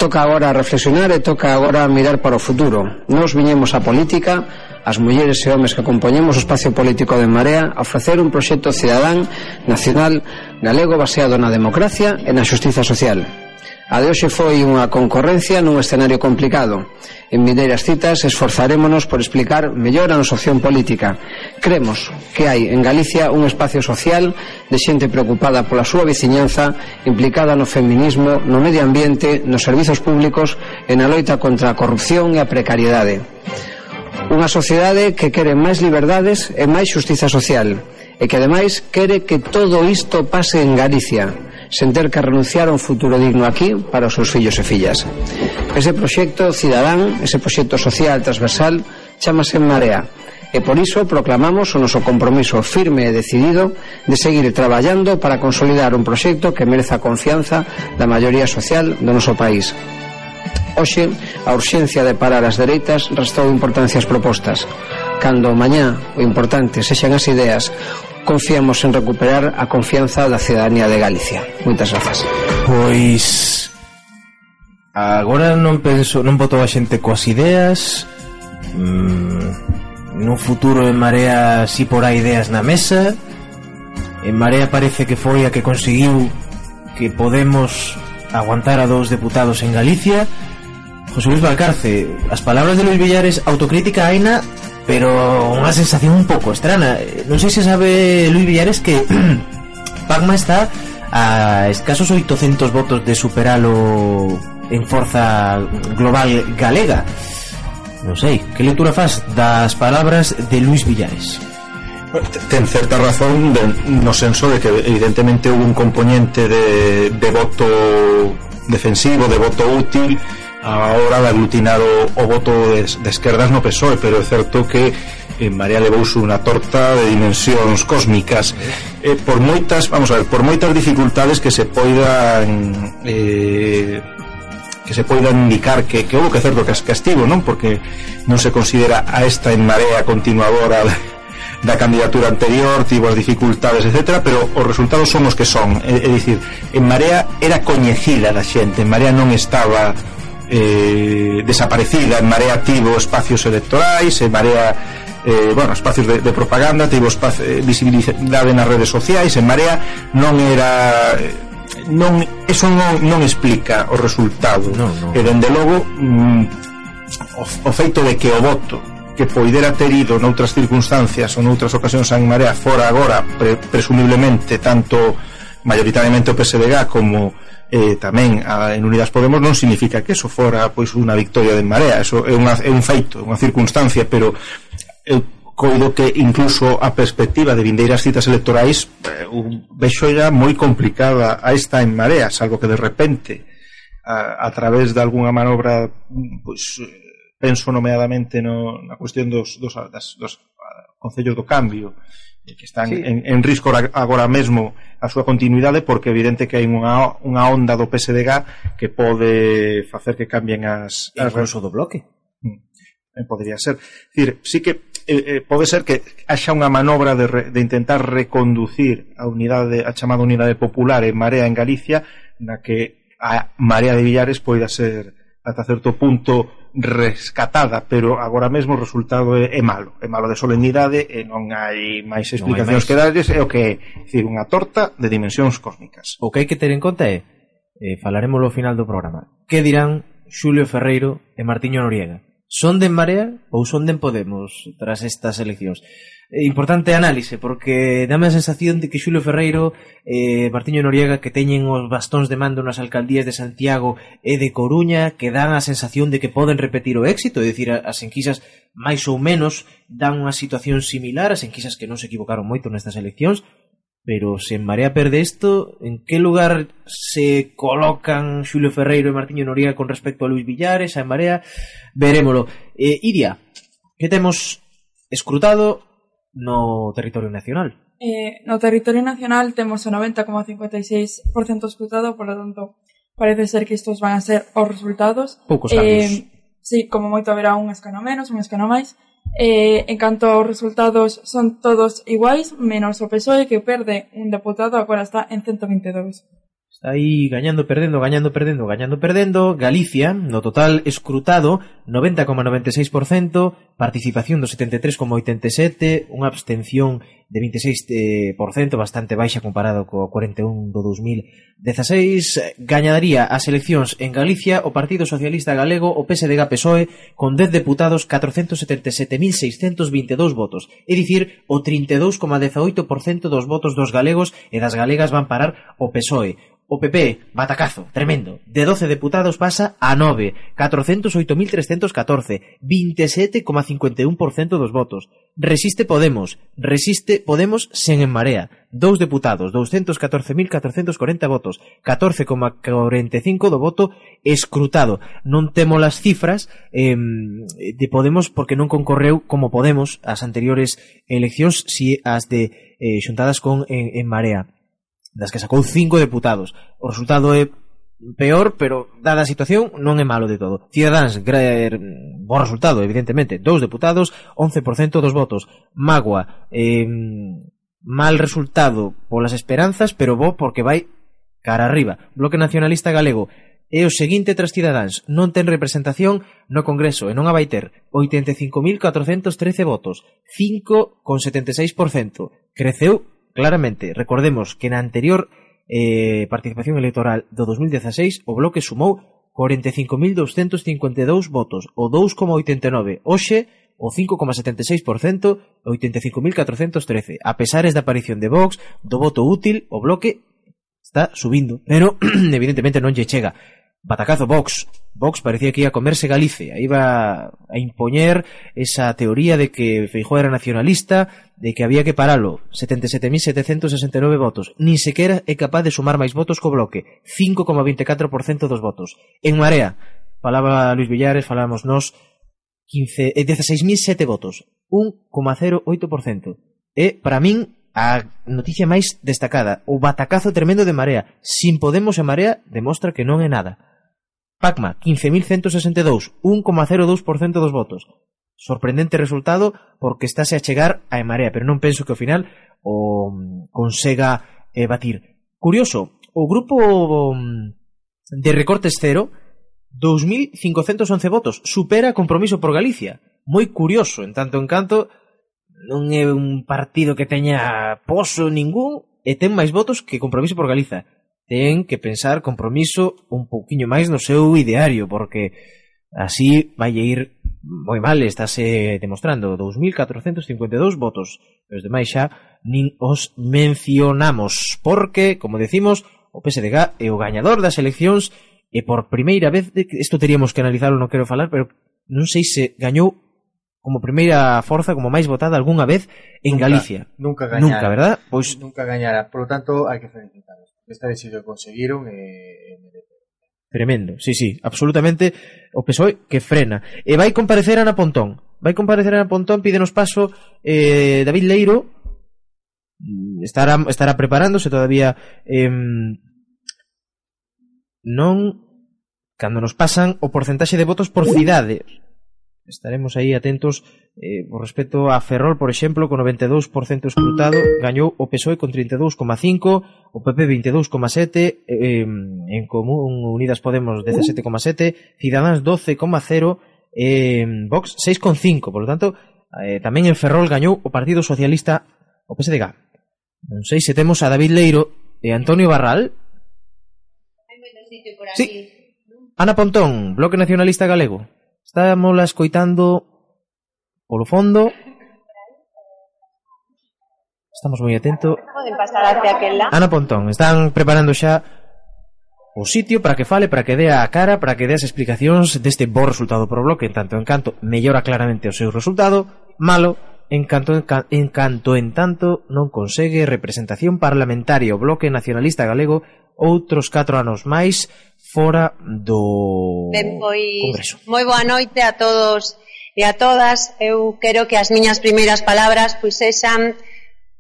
toca agora reflexionar e toca agora mirar para o futuro. Nos viñemos a política as mulleres e homes que compoñemos o espacio político de Marea a ofrecer un proxecto cidadán nacional galego baseado na democracia e na xustiza social. A de hoxe foi unha concorrencia nun escenario complicado. En mineiras citas esforzarémonos por explicar mellor a nosa opción política. Cremos que hai en Galicia un espacio social de xente preocupada pola súa veciñanza, implicada no feminismo, no medio ambiente, nos servizos públicos e na loita contra a corrupción e a precariedade. Unha sociedade que quere máis liberdades e máis xustiza social e que ademais quere que todo isto pase en Galicia sen ter que renunciar a un futuro digno aquí para os seus fillos e fillas. Ese proxecto cidadán, ese proxecto social transversal, chamase Marea e por iso proclamamos o noso compromiso firme e decidido de seguir traballando para consolidar un proxecto que mereza a confianza da maioría social do noso país. Hoxe, a urxencia de parar as dereitas restou importancia as propostas. Cando mañá o importante sexan as ideas, confiamos en recuperar a confianza da cidadanía de Galicia. Moitas grazas. Pois agora non penso, non votou a xente coas ideas. Mm, no futuro en Marea si porá ideas na mesa. En Marea parece que foi a que conseguiu que Podemos aguantar a dous deputados en Galicia José Luis Valcarce, as palabras de Luis Villares, autocrítica aina, pero unha sensación un pouco estrana. Non sei se sabe Luis Villares que Pagma está a escasos 800 votos de superalo en forza global galega. Non sei, que lectura faz das palabras de Luis Villares? Ten certa razón de, no senso de que evidentemente hubo un componente de, de voto defensivo, de voto útil a hora de aglutinar o, o voto de, de esquerdas no PSOE, pero é certo que eh, María levouxe unha torta de dimensións cósmicas eh, por moitas, vamos a ver, por moitas dificultades que se poidan eh, que se poidan indicar que, que houve que certo que castigo, non? Porque non se considera a esta en marea continuadora da candidatura anterior, tivo as dificultades, etc, pero os resultados son os que son. É, é dicir, en Marea era coñecida da xente, en Marea non estaba eh, desaparecida en Marea tivo espacios electorais en Marea eh, bueno, espacios de, de propaganda tivo espacio, eh, visibilidade nas redes sociais en Marea non era eh, non, eso non, non explica o resultado no, no. e dende logo mm, o, o feito de que o voto que poidera ter ido noutras circunstancias ou noutras ocasións en Marea fora agora pre, presumiblemente tanto mayoritariamente o PSDG como eh, tamén a, en Unidas Podemos non significa que eso fora pois unha victoria de Marea, eso é, unha, é un feito, unha circunstancia, pero eu coido que incluso a perspectiva de vindeiras citas electorais eh, vexoira moi complicada a esta en Marea, salvo que de repente a, a través de algunha manobra pois, eh, penso nomeadamente no, na cuestión dos, dos, das, dos ah, concellos do cambio que están sí. en, en risco agora mesmo a súa continuidade porque é evidente que hai unha, unha onda do PSDG que pode facer que cambien as... as Incluso do bloque. Mm, eh, Podería ser. Decir, sí que eh, eh, pode ser que haxa unha manobra de, re, de intentar reconducir a unidade a chamada unidade popular en Marea en Galicia na que a Marea de Villares poida ser ata certo punto rescatada, pero agora mesmo o resultado é, é malo, é malo de solemnidade e non hai máis explicacións hai máis. que darlles, é o que é, dicir, unha torta de dimensións cósmicas. O que hai que ter en conta é, eh, falaremos ao final do programa, que dirán Xulio Ferreiro e Martiño Noriega, Son de En Marea ou son de Podemos tras estas eleccións? Eh, importante análise, porque dame a sensación de que Xulio Ferreiro e eh, Martiño Noriega que teñen os bastóns de mando nas alcaldías de Santiago e de Coruña que dan a sensación de que poden repetir o éxito, é dicir, as enquisas máis ou menos dan unha situación similar, as enquisas que non se equivocaron moito nestas eleccións, Pero se en Marea perde isto, en que lugar se colocan Xulio Ferreiro e Martiño Noriega con respecto a Luis Villares, a en Marea? Verémolo. Eh, Iria, que temos escrutado no territorio nacional? Eh, no territorio nacional temos o 90,56% escrutado, por lo tanto, parece ser que estos van a ser os resultados. Poucos cambios. Eh, sí, como moito haberá un escano menos, un escano máis, Eh, en canto aos resultados, son todos iguais menos o Psoe que perde un deputado, agora está en cento vinte e dous aí gañando, perdendo, gañando, perdendo, gañando, perdendo. Galicia, no total escrutado, 90,96%, participación do 73,87%, unha abstención de 26% bastante baixa comparado co 41 do 2016. Gañadaría as eleccións en Galicia o Partido Socialista Galego, o PSDG PSOE, con 10 deputados, 477.622 votos, é dicir, o 32,18% dos votos dos galegos e das galegas van parar o PSOE O PP, batacazo, tremendo. De 12 deputados pasa a 9, 408.314, 27,51% dos votos. Resiste Podemos, resiste Podemos sen en marea. Dous deputados, 214.440 votos, 14,45 do voto escrutado. Non temo as cifras eh, de Podemos porque non concorreu como Podemos as anteriores eleccións, si as de eh, xuntadas con en, en marea das que sacou cinco deputados. O resultado é peor, pero dada a situación non é malo de todo. Ciudadanos, grer, bo resultado, evidentemente, dous deputados, 11% dos votos. Magua, eh, mal resultado polas esperanzas, pero bo porque vai cara arriba. Bloque Nacionalista Galego, é o seguinte tras Cidadáns, non ten representación no Congreso e non a vai ter 85.413 votos, 5,76%. Creceu claramente. Recordemos que na anterior eh, participación electoral do 2016 o Bloque sumou 45.252 votos, o 2,89. Hoxe, o 5,76%, 85.413. A pesares da aparición de Vox, do voto útil, o Bloque está subindo, pero evidentemente non lle chega batacazo Vox. Vox parecía que ia comerse Galicia, iba a impoñer esa teoría de que Feijóo era nacionalista, de que había que paralo. 77.769 votos. Ni sequera é capaz de sumar máis votos co bloque. 5,24% dos votos. En Marea, falaba Luis Villares, falábamos nós, 15, eh, 16.007 votos. 1,08%. E, para min, a noticia máis destacada, o batacazo tremendo de Marea. Sin Podemos e Marea demostra que non é nada. Pacma, 15.162, 1,02% dos votos. Sorprendente resultado porque estáse a chegar a Emarea, pero non penso que ao final o mm, consega eh, batir. Curioso, o grupo mm, de recortes cero 2.511 votos, supera compromiso por Galicia. Moi curioso, en tanto en canto non é un partido que teña poso ningún e ten máis votos que compromiso por Galiza ten que pensar compromiso un pouquiño máis no seu ideario, porque así vai ir moi mal, estáse demostrando 2.452 votos, e os demais xa nin os mencionamos, porque, como decimos, o PSDG é o gañador das eleccións e por primeira vez, isto teríamos que analizarlo, non quero falar, pero non sei se gañou como primeira forza, como máis votada algunha vez en nunca, Galicia. Nunca gañara. Nunca, verdad? Pois... Nunca gañara. Por lo tanto, hai que felicitar. Esta vez sí que conseguiron e, eh, eh, Tremendo, sí, sí, absolutamente o PSOE que frena. E vai comparecer Ana Pontón. Vai comparecer Ana Pontón, pídenos paso eh, David Leiro. Mm, estará, estará preparándose todavía. Eh, non cando nos pasan o porcentaxe de votos por cidade. Estaremos aí atentos eh, por respecto a Ferrol, por exemplo, con 92% escrutado, gañou o PSOE con 32,5, o PP 22,7, eh, en Común Unidas Podemos 17,7, Ciudadanos 12,0, eh, Vox 6,5. Por lo tanto, eh, tamén en Ferrol gañou o Partido Socialista o PSDG. Non sei se temos a David Leiro e Antonio Barral. Hai menos sitio por aquí. Sí. Ana Pontón, Bloque Nacionalista Galego. Estámola escoitando polo fondo. Estamos moi atentos. Poden pasar hacia aquela. Ana Pontón, están preparando xa o sitio para que fale, para que dea a cara, para que dea as explicacións deste bo resultado pro bloque, en tanto en canto mellora claramente o seu resultado, malo en canto en, ca en canto en tanto non consegue representación parlamentaria o Bloque Nacionalista Galego outros 4 anos máis fora do Ben, pois, Congreso. moi boa noite a todos e a todas. Eu quero que as miñas primeiras palabras pois sexan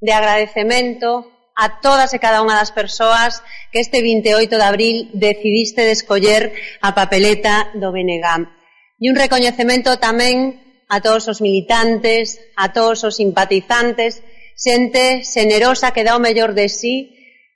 de agradecemento a todas e cada unha das persoas que este 28 de abril decidiste de escoller a papeleta do BNG. E un recoñecemento tamén a todos os militantes, a todos os simpatizantes, xente xenerosa que dá o mellor de sí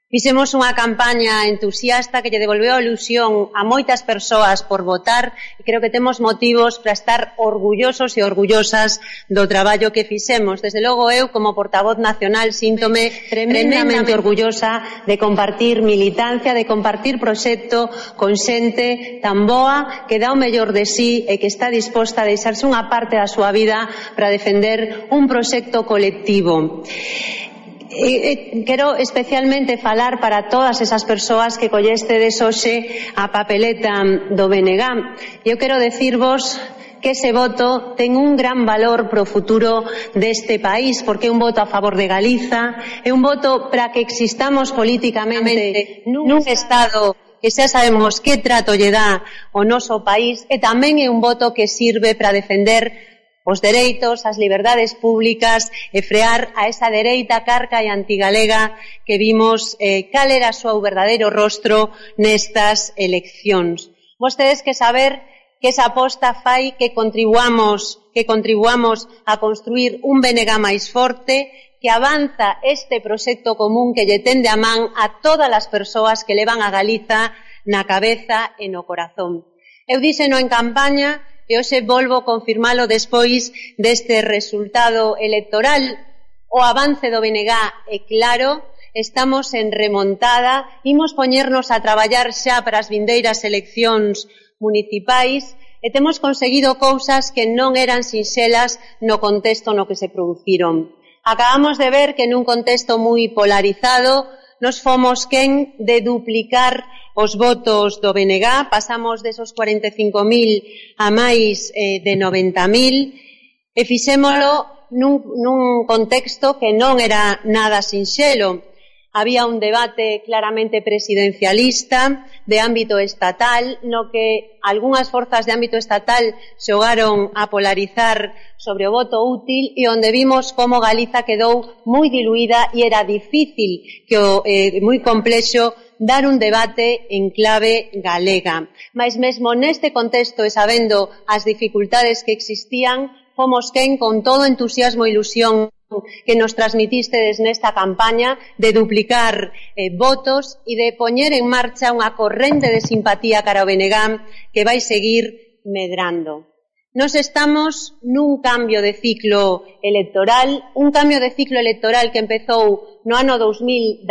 Fixemos unha campaña entusiasta que lle devolveu a ilusión a moitas persoas por votar e creo que temos motivos para estar orgullosos e orgullosas do traballo que fixemos. Desde logo eu, como portavoz nacional, síntome tremendamente, orgullosa de compartir militancia, de compartir proxecto con xente tan boa que dá o mellor de sí e que está disposta a deixarse unha parte da súa vida para defender un proxecto colectivo e, e, quero especialmente falar para todas esas persoas que collestedes hoxe a papeleta do BNG. Eu quero decirvos que ese voto ten un gran valor pro futuro deste país, porque é un voto a favor de Galiza, é un voto para que existamos políticamente nun, Estado que xa sabemos que trato lle dá o noso país, e tamén é un voto que sirve para defender os dereitos, as liberdades públicas e frear a esa dereita carca e antigalega que vimos eh, cal era o seu verdadeiro rostro nestas eleccións. Vostedes que saber que esa aposta fai que contribuamos que contribuamos a construir un BNG máis forte que avanza este proxecto común que lle tende a man a todas as persoas que levan a Galiza na cabeza e no corazón. Eu díxeno en campaña e hoxe volvo confirmalo despois deste resultado electoral. O avance do BNG é claro, estamos en remontada, imos poñernos a traballar xa para as vindeiras eleccións municipais e temos conseguido cousas que non eran sinxelas no contexto no que se produciron. Acabamos de ver que nun contexto moi polarizado nos fomos quen de duplicar os votos do BNG, pasamos desos 45.000 a máis eh, de 90.000 e fixémolo nun, nun contexto que non era nada sinxelo había un debate claramente presidencialista de ámbito estatal, no que algunhas forzas de ámbito estatal xogaron a polarizar sobre o voto útil e onde vimos como Galiza quedou moi diluída e era difícil que o eh, moi complexo dar un debate en clave galega. Mais mesmo neste contexto e sabendo as dificultades que existían, fomos quen con todo entusiasmo e ilusión que nos transmitistedes nesta campaña de duplicar eh, votos e de poñer en marcha unha corrente de simpatía cara ao Benegam que vai seguir medrando. Nos estamos nun cambio de ciclo electoral, un cambio de ciclo electoral que empezou no ano 2016,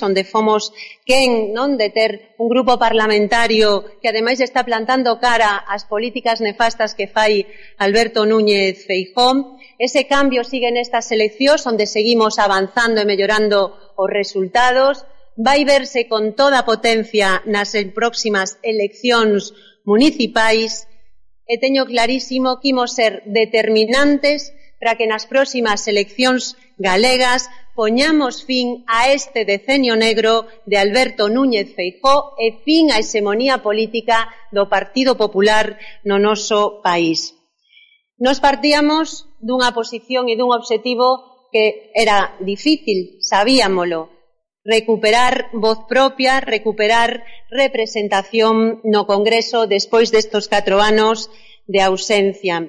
onde fomos quen non de ter un grupo parlamentario que ademais está plantando cara ás políticas nefastas que fai Alberto Núñez Feijón. Ese cambio sigue nestas eleccións onde seguimos avanzando e mellorando os resultados. Vai verse con toda potencia nas próximas eleccións municipais e teño clarísimo que imos ser determinantes para que nas próximas eleccións galegas poñamos fin a este decenio negro de Alberto Núñez Feijó e fin á hexemonía política do Partido Popular no noso país. Nos partíamos dunha posición e dun obxectivo que era difícil, sabíamolo, recuperar voz propia, recuperar representación no Congreso despois destos catro anos de ausencia.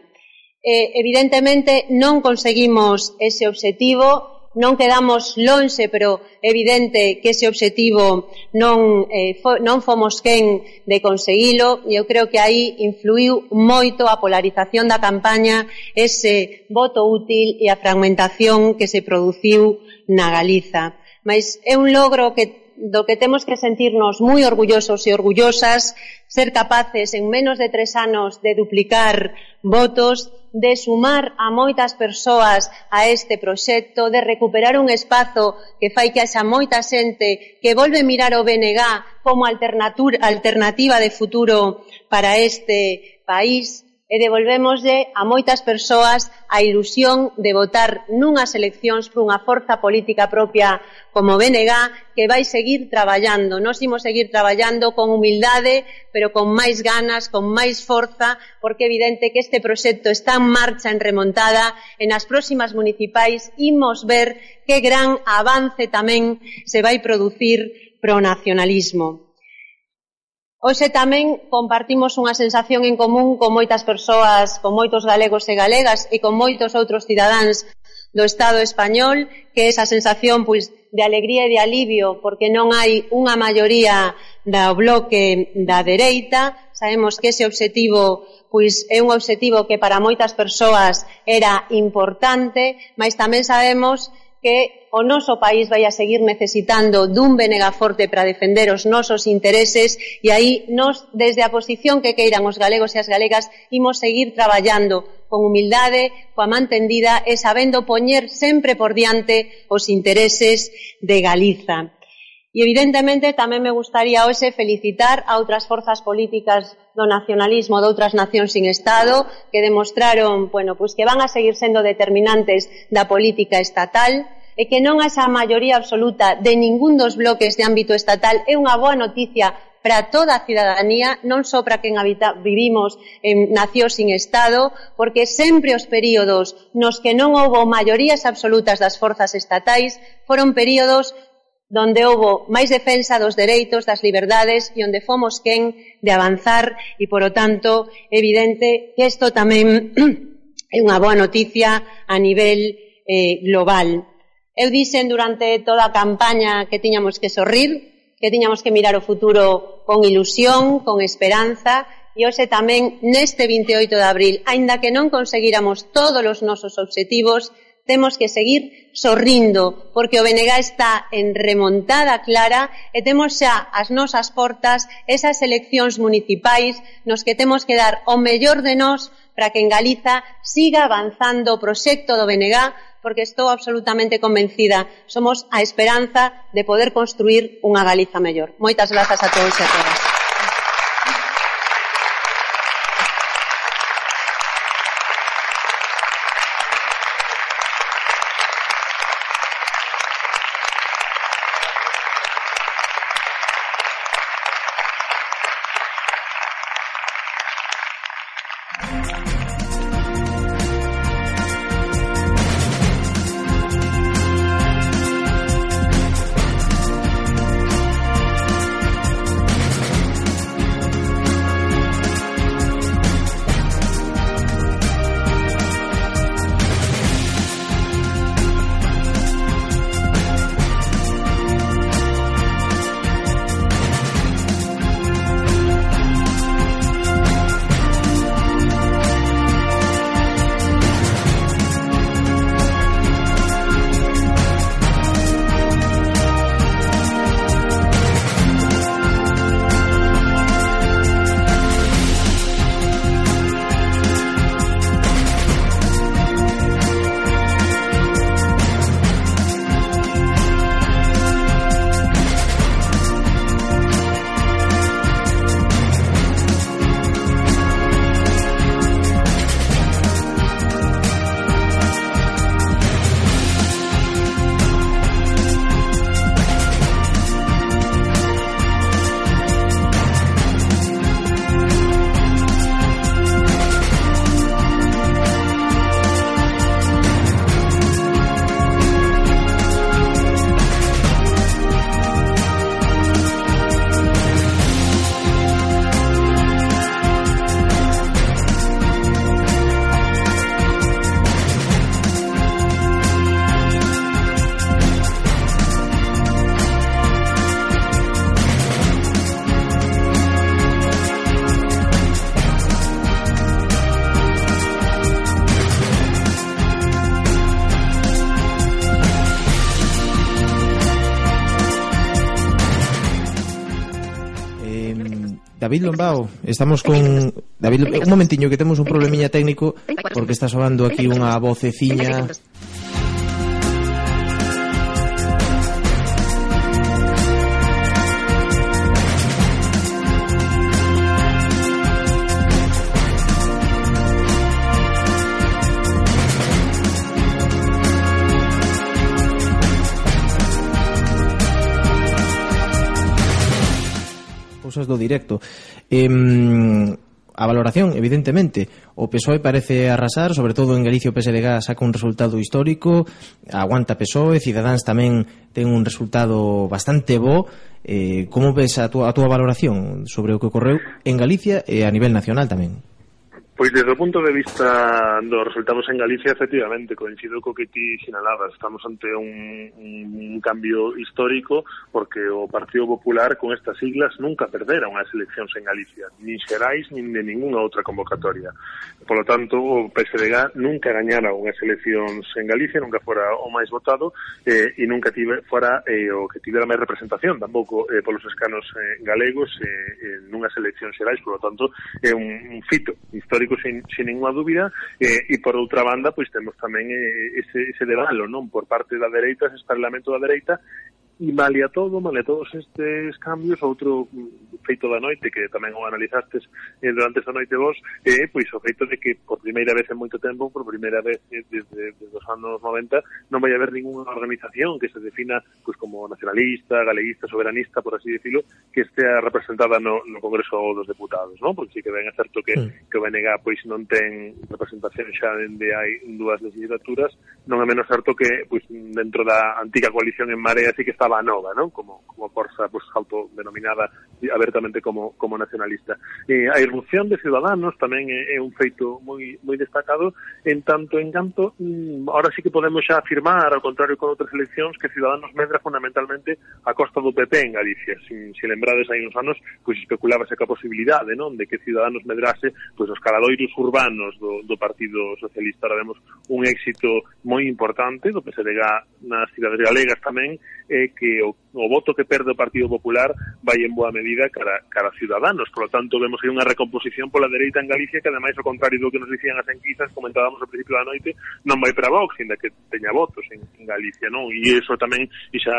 Eh, evidentemente non conseguimos ese obxectivo, non quedamos lonxe, pero evidente que ese obxectivo non, eh, fo, non fomos quen de conseguilo. Eu creo que aí influiu moito a polarización da campaña, ese voto útil e a fragmentación que se produciu na Galiza mas é un logro que do que temos que sentirnos moi orgullosos e orgullosas, ser capaces en menos de tres anos de duplicar votos, de sumar a moitas persoas a este proxecto, de recuperar un espazo que fai que haxa moita xente que volve mirar o BNG como alternativa de futuro para este país, e devolvémoslle a moitas persoas a ilusión de votar nunhas eleccións por unha forza política propia como BNG que vai seguir traballando. Nos imos seguir traballando con humildade, pero con máis ganas, con máis forza, porque é evidente que este proxecto está en marcha, en remontada, e nas próximas municipais imos ver que gran avance tamén se vai producir pro nacionalismo. Hoxe tamén compartimos unha sensación en común con moitas persoas, con moitos galegos e galegas e con moitos outros cidadáns do Estado español, que é esa sensación pois, de alegría e de alivio, porque non hai unha maioría do bloque da dereita, sabemos que ese obxectivo pois é un obxectivo que para moitas persoas era importante, mas tamén sabemos que o noso país vai a seguir necesitando dun Benega forte para defender os nosos intereses e aí nos, desde a posición que queiran os galegos e as galegas, imos seguir traballando con humildade, coa mantendida e sabendo poñer sempre por diante os intereses de Galiza. E evidentemente tamén me gustaría hoxe felicitar a outras forzas políticas do nacionalismo de outras nacións sin Estado que demostraron bueno, pois que van a seguir sendo determinantes da política estatal e que non esa maioría absoluta de ningún dos bloques de ámbito estatal é unha boa noticia para toda a cidadanía, non só para quen habita, vivimos en nacións sin Estado, porque sempre os períodos nos que non houbo maiorías absolutas das forzas estatais foron períodos donde houbo máis defensa dos dereitos, das liberdades e onde fomos quen de avanzar e, por o tanto, evidente que isto tamén é unha boa noticia a nivel eh, global. Eu dixen durante toda a campaña que tiñamos que sorrir, que tiñamos que mirar o futuro con ilusión, con esperanza, e hoxe tamén neste 28 de abril, aínda que non conseguíramos todos os nosos obxectivos, temos que seguir sorrindo, porque o Benegá está en remontada clara e temos xa as nosas portas esas eleccións municipais nos que temos que dar o mellor de nós para que en Galiza siga avanzando o proxecto do Benegá, porque estou absolutamente convencida, somos a esperanza de poder construir unha Galiza mellor. Moitas grazas a todos e a todas. David Lombao, estamos con David, un momentiño que temos un problemiña técnico porque está soando aquí unha voceciña directo. Eh, a valoración, evidentemente. O PSOE parece arrasar, sobre todo en Galicia o PSDG saca un resultado histórico, aguanta PSOE, Ciudadanos tamén ten un resultado bastante bo. Eh, como ves a túa, a túa valoración sobre o que ocorreu en Galicia e a nivel nacional tamén? Pois desde o punto de vista dos resultados en Galicia, efectivamente, coincido co que ti sinalabas. Estamos ante un, un cambio histórico porque o Partido Popular con estas siglas nunca perdera unhas eleccións en Galicia, nin xerais, nin de ninguna outra convocatoria. Por lo tanto, o PSDG nunca gañara unhas eleccións en Galicia, nunca fora o máis votado eh, e nunca tive, fora eh, o que tivera máis representación, tampouco eh, polos escanos eh, galegos eh, eh, nunhas eleccións xerais, por lo tanto, é eh, un, un fito histórico público sin, sin ninguna dúbida eh, e por outra banda pois temos tamén eh, ese, ese debalo non por parte da dereita, ese parlamento da dereita E malia todo, malia todos estes cambios, outro feito da noite que tamén o analizastes eh, durante esa noite vos, é eh, pois o feito de que por primeira vez en moito tempo, por primeira vez eh, desde, desde os anos 90, non vai haber ninguna organización que se defina pois como nacionalista, galeguista, soberanista, por así decirlo, que estea representada no, no Congreso dos Deputados, non? Porque sí que ben é certo que, que o BNG pois non ten representación xa dende hai dúas legislaturas, non é menos certo que pois dentro da antiga coalición en Marea sí que está nova, non, Como, como Corsa pues, autodenominada abertamente como, como nacionalista. Eh, a irrupción de Ciudadanos tamén é, é un feito moi, moi destacado, en tanto en canto, mm, ahora sí que podemos xa afirmar, ao contrario con outras eleccións, que Ciudadanos medra fundamentalmente a costa do PP en Galicia. Si, si lembrades hai uns anos, pois especulábase que a posibilidade, non? De que Ciudadanos medrase pois, os caladoiros urbanos do, do Partido Socialista. Ahora vemos un éxito moi importante do PSDG nas cidades galegas tamén, eh, que o, o voto que perde o Partido Popular vai en boa medida cara, cara a Ciudadanos. Por lo tanto, vemos que hai unha recomposición pola dereita en Galicia que, ademais, ao contrario do que nos dicían as enquisas, comentábamos ao principio da noite, non vai para Vox, ainda que teña votos en, en Galicia, non? E iso tamén, e xa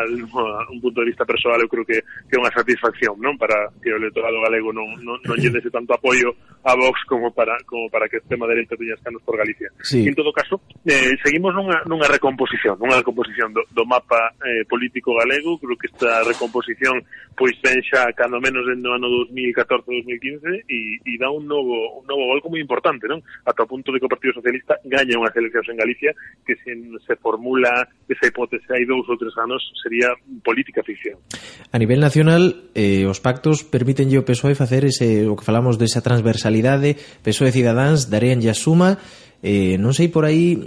un punto de vista persoal, eu creo que, que é unha satisfacción, non? Para que o electorado galego non, non, non lle dese tanto apoio a Vox como para, como para que este tema dereita teña escanos por Galicia. Sí. En todo caso, eh, seguimos nunha, nunha recomposición, nunha recomposición do, do mapa eh, político galego galego, creo que esta recomposición pois penxa cando menos no ano 2014-2015 e, e dá un novo, un novo gol moi importante, non? Ata o punto de que o Partido Socialista gaña unhas eleccións en Galicia que se, se formula esa hipótese hai dous ou tres anos sería política ficción. A nivel nacional, eh, os pactos permiten ao PSOE facer ese, o que falamos desa transversalidade, PSOE e Cidadáns daríanlle a suma Eh, non sei por aí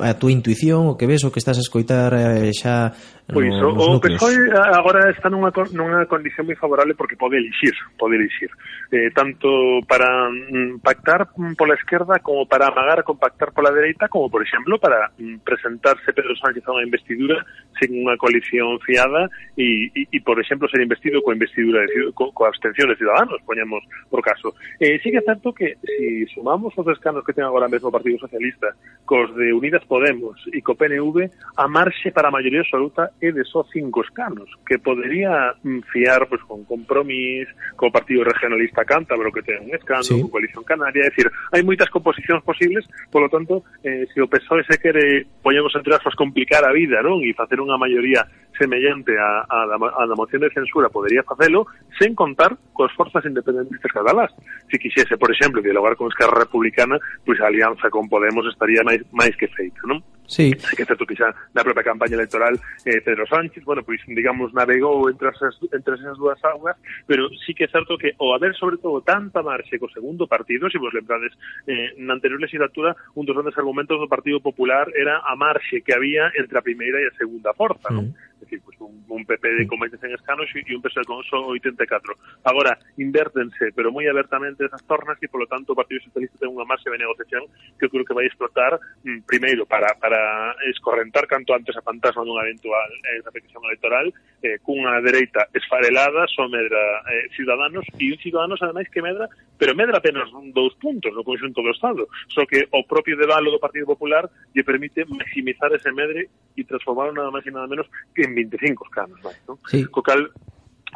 a túa intuición, o que ves, o que estás a escoitar eh, xa Pois no, o, o PSOE eh, agora está nunha, nunha condición moi favorable porque pode elixir, pode elixir. Eh, tanto para mm, pactar mm, pola esquerda como para amagar con pactar pola dereita, como por exemplo para mm, presentarse Pedro Sánchez a unha investidura sin unha coalición fiada e, e, e por exemplo ser investido coa investidura de, co, coa abstención de Ciudadanos, poñamos por caso. Eh, sí que é certo que se si sumamos os escanos que ten agora mesmo o Partido Socialista cos de Unidas Podemos e co PNV, a marxe para a maioría absoluta é de só cinco escanos, que podería mm, fiar pues, con Compromís, co Partido Regionalista Cántabro, que ten un escano, sí. con Coalición Canaria, é dicir, hai moitas composicións posibles, polo tanto, eh, se o PSOE se quere, poñemos entre aspas, complicar a vida, non? E facer unha maioría semellante a, a, a da moción de censura podería facelo sen contar cos forzas independentistas catalás. Se quixese, por exemplo, dialogar con Esquerra Republicana, pois a alianza con Podemos estaría máis, máis que feita, non? Sí. Así que certo que xa na propia campaña electoral eh, Pedro Sánchez, bueno, pois digamos navegou entre esas, entre esas dúas augas, pero sí que é certo que o haber sobre todo tanta marxe co segundo partido, se vos lembrades eh, na anterior legislatura, un dos grandes argumentos do Partido Popular era a marxe que había entre a primeira e a segunda forza, mm. non? decir, pues un, un PP de con 25 escanos e un PSOE con só 84. Agora, invértense, pero moi abertamente esas tornas e, polo tanto, o Partido Socialista ten unha marxa de negociación que eu creo que vai explotar mm, primeiro para, para escorrentar canto antes a fantasma dunha eventual eh, repetición electoral eh, cunha dereita esfarelada, só medra eh, Ciudadanos e un Ciudadanos, ademais, que medra pero medra apenas dous puntos no conxunto do Estado, só que o propio debalo do Partido Popular lle permite maximizar ese medre e transformar nada máis e nada menos que en 25 escanos, máis, non? Sí. Co cal,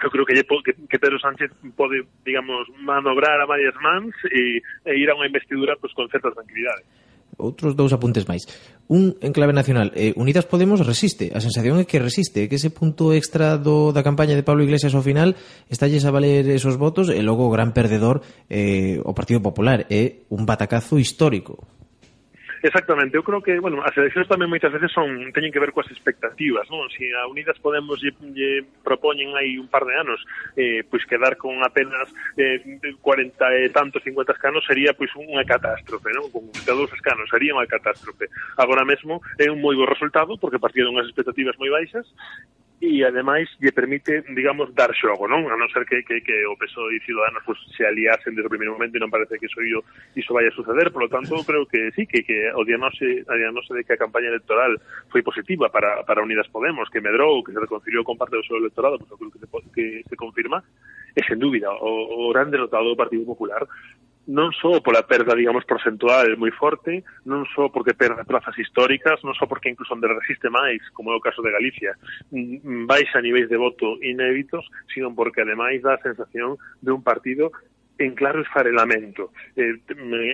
eu creo que, que, que Pedro Sánchez pode, digamos, manobrar a varias mans e, e ir a unha investidura pues, con certa tranquilidade. Outros dous apuntes máis. Un en clave nacional. Eh, Unidas Podemos resiste. A sensación é que resiste, que ese punto extra do, da campaña de Pablo Iglesias ao final estalles a valer esos votos e logo o gran perdedor eh, o Partido Popular. É eh, un batacazo histórico. Exactamente, eu creo que, bueno, as eleccións tamén moitas veces son teñen que ver coas expectativas, non? Si a Unidas Podemos lle, lle propoñen aí un par de anos eh, pois quedar con apenas eh, 40 e tantos, 50 escanos sería pois unha catástrofe, non? Con 22 escanos sería unha catástrofe. Agora mesmo é un moi bo resultado porque partía dunhas expectativas moi baixas e ademais lle permite, digamos, dar xogo, non? A non ser que, que, que o PSOE e Ciudadanos pues, se aliasen desde o primeiro momento e non parece que iso, iso vai a suceder, por lo tanto, creo que sí, que, que o diagnose, a diagnose de que a campaña electoral foi positiva para, para Unidas Podemos, que medrou, que se reconciliou con parte do seu electorado, pues, creo que se, que se confirma, e sen dúbida, o, o gran derrotado do Partido Popular non só pola perda, digamos, porcentual moi forte, non só porque perde plazas históricas, non só porque incluso onde resiste máis, como é o caso de Galicia, mm, baixa niveis de voto inéditos, sino porque ademais dá a sensación de un partido en claro esfarelamento eh,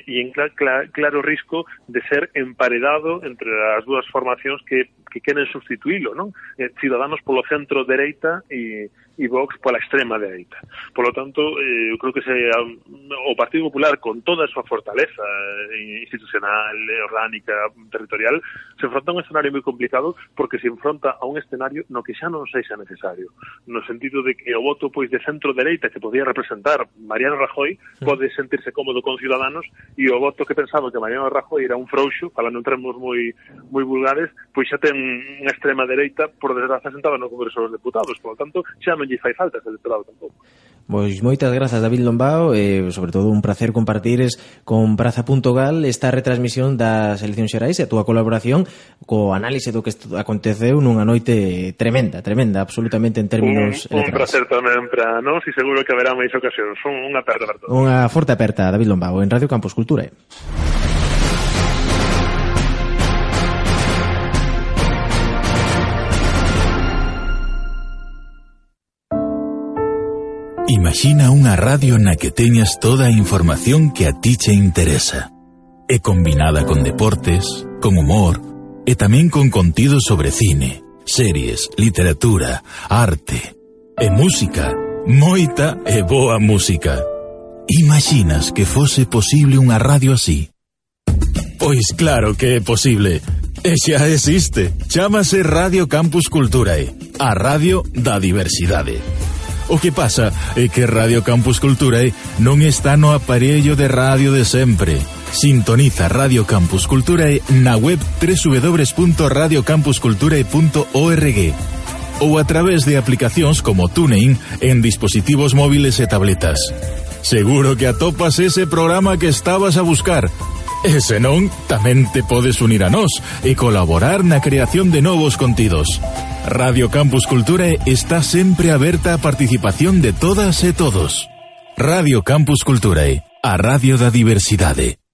e en cl cl claro risco de ser emparedado entre as dúas formacións que, que queren substituílo, non? Eh, Ciudadanos polo centro dereita e, e Vox pola extrema dereita. Por lo tanto, eh, eu creo que se, o Partido Popular, con toda a súa fortaleza eh, institucional, orgánica, territorial, se enfronta a un escenario moi complicado porque se enfronta a un escenario no que xa non sexa necesario. No sentido de que o voto pois de centro-dereita que podía representar Mariano Rajoy pode sentirse cómodo con Ciudadanos e o voto que pensaba que Mariano Rajoy era un frouxo, falando en termos moi, moi vulgares, pois xa ten unha extrema dereita, por desgraza, sentada no Congreso dos Deputados. Por lo tanto, xa non non lle fai falta ese electorado tampouco. Pois moitas grazas David Lombao e eh, sobre todo un placer compartires con Praza.gal esta retransmisión das eleccións xerais e a túa colaboración co análise do que aconteceu nunha noite tremenda, tremenda, absolutamente en términos un. Un placer tamén para nós e seguro que haberá máis ocasións. Un, unha aperta para todos. Unha forte aperta, David Lombao, en Radio Campus Cultura. Eh? Imagina unha radio na que teñas toda información que a ti che interesa. E combinada con deportes, con humor, e tamén con contido sobre cine, series, literatura, arte e música. Moita e boa música. Imaginas que fose posible unha radio así? Pois claro que é posible. E xa existe. Chámase Radio Campus Culturae, a radio da diversidade. O que pasa é que Radio Campus Culturae non está no aparello de radio de sempre. Sintoniza Radio Campus Culturae na web www.radiocampusculturae.org ou a través de aplicacións como TuneIn en dispositivos móviles e tabletas. Seguro que atopas ese programa que estabas a buscar. E se non, tamén te podes unir a nós e colaborar na creación de novos contidos. Radio Campus Cultura está sempre aberta a participación de todas e todos. Radio Campus Culturae, a radio da diversidade.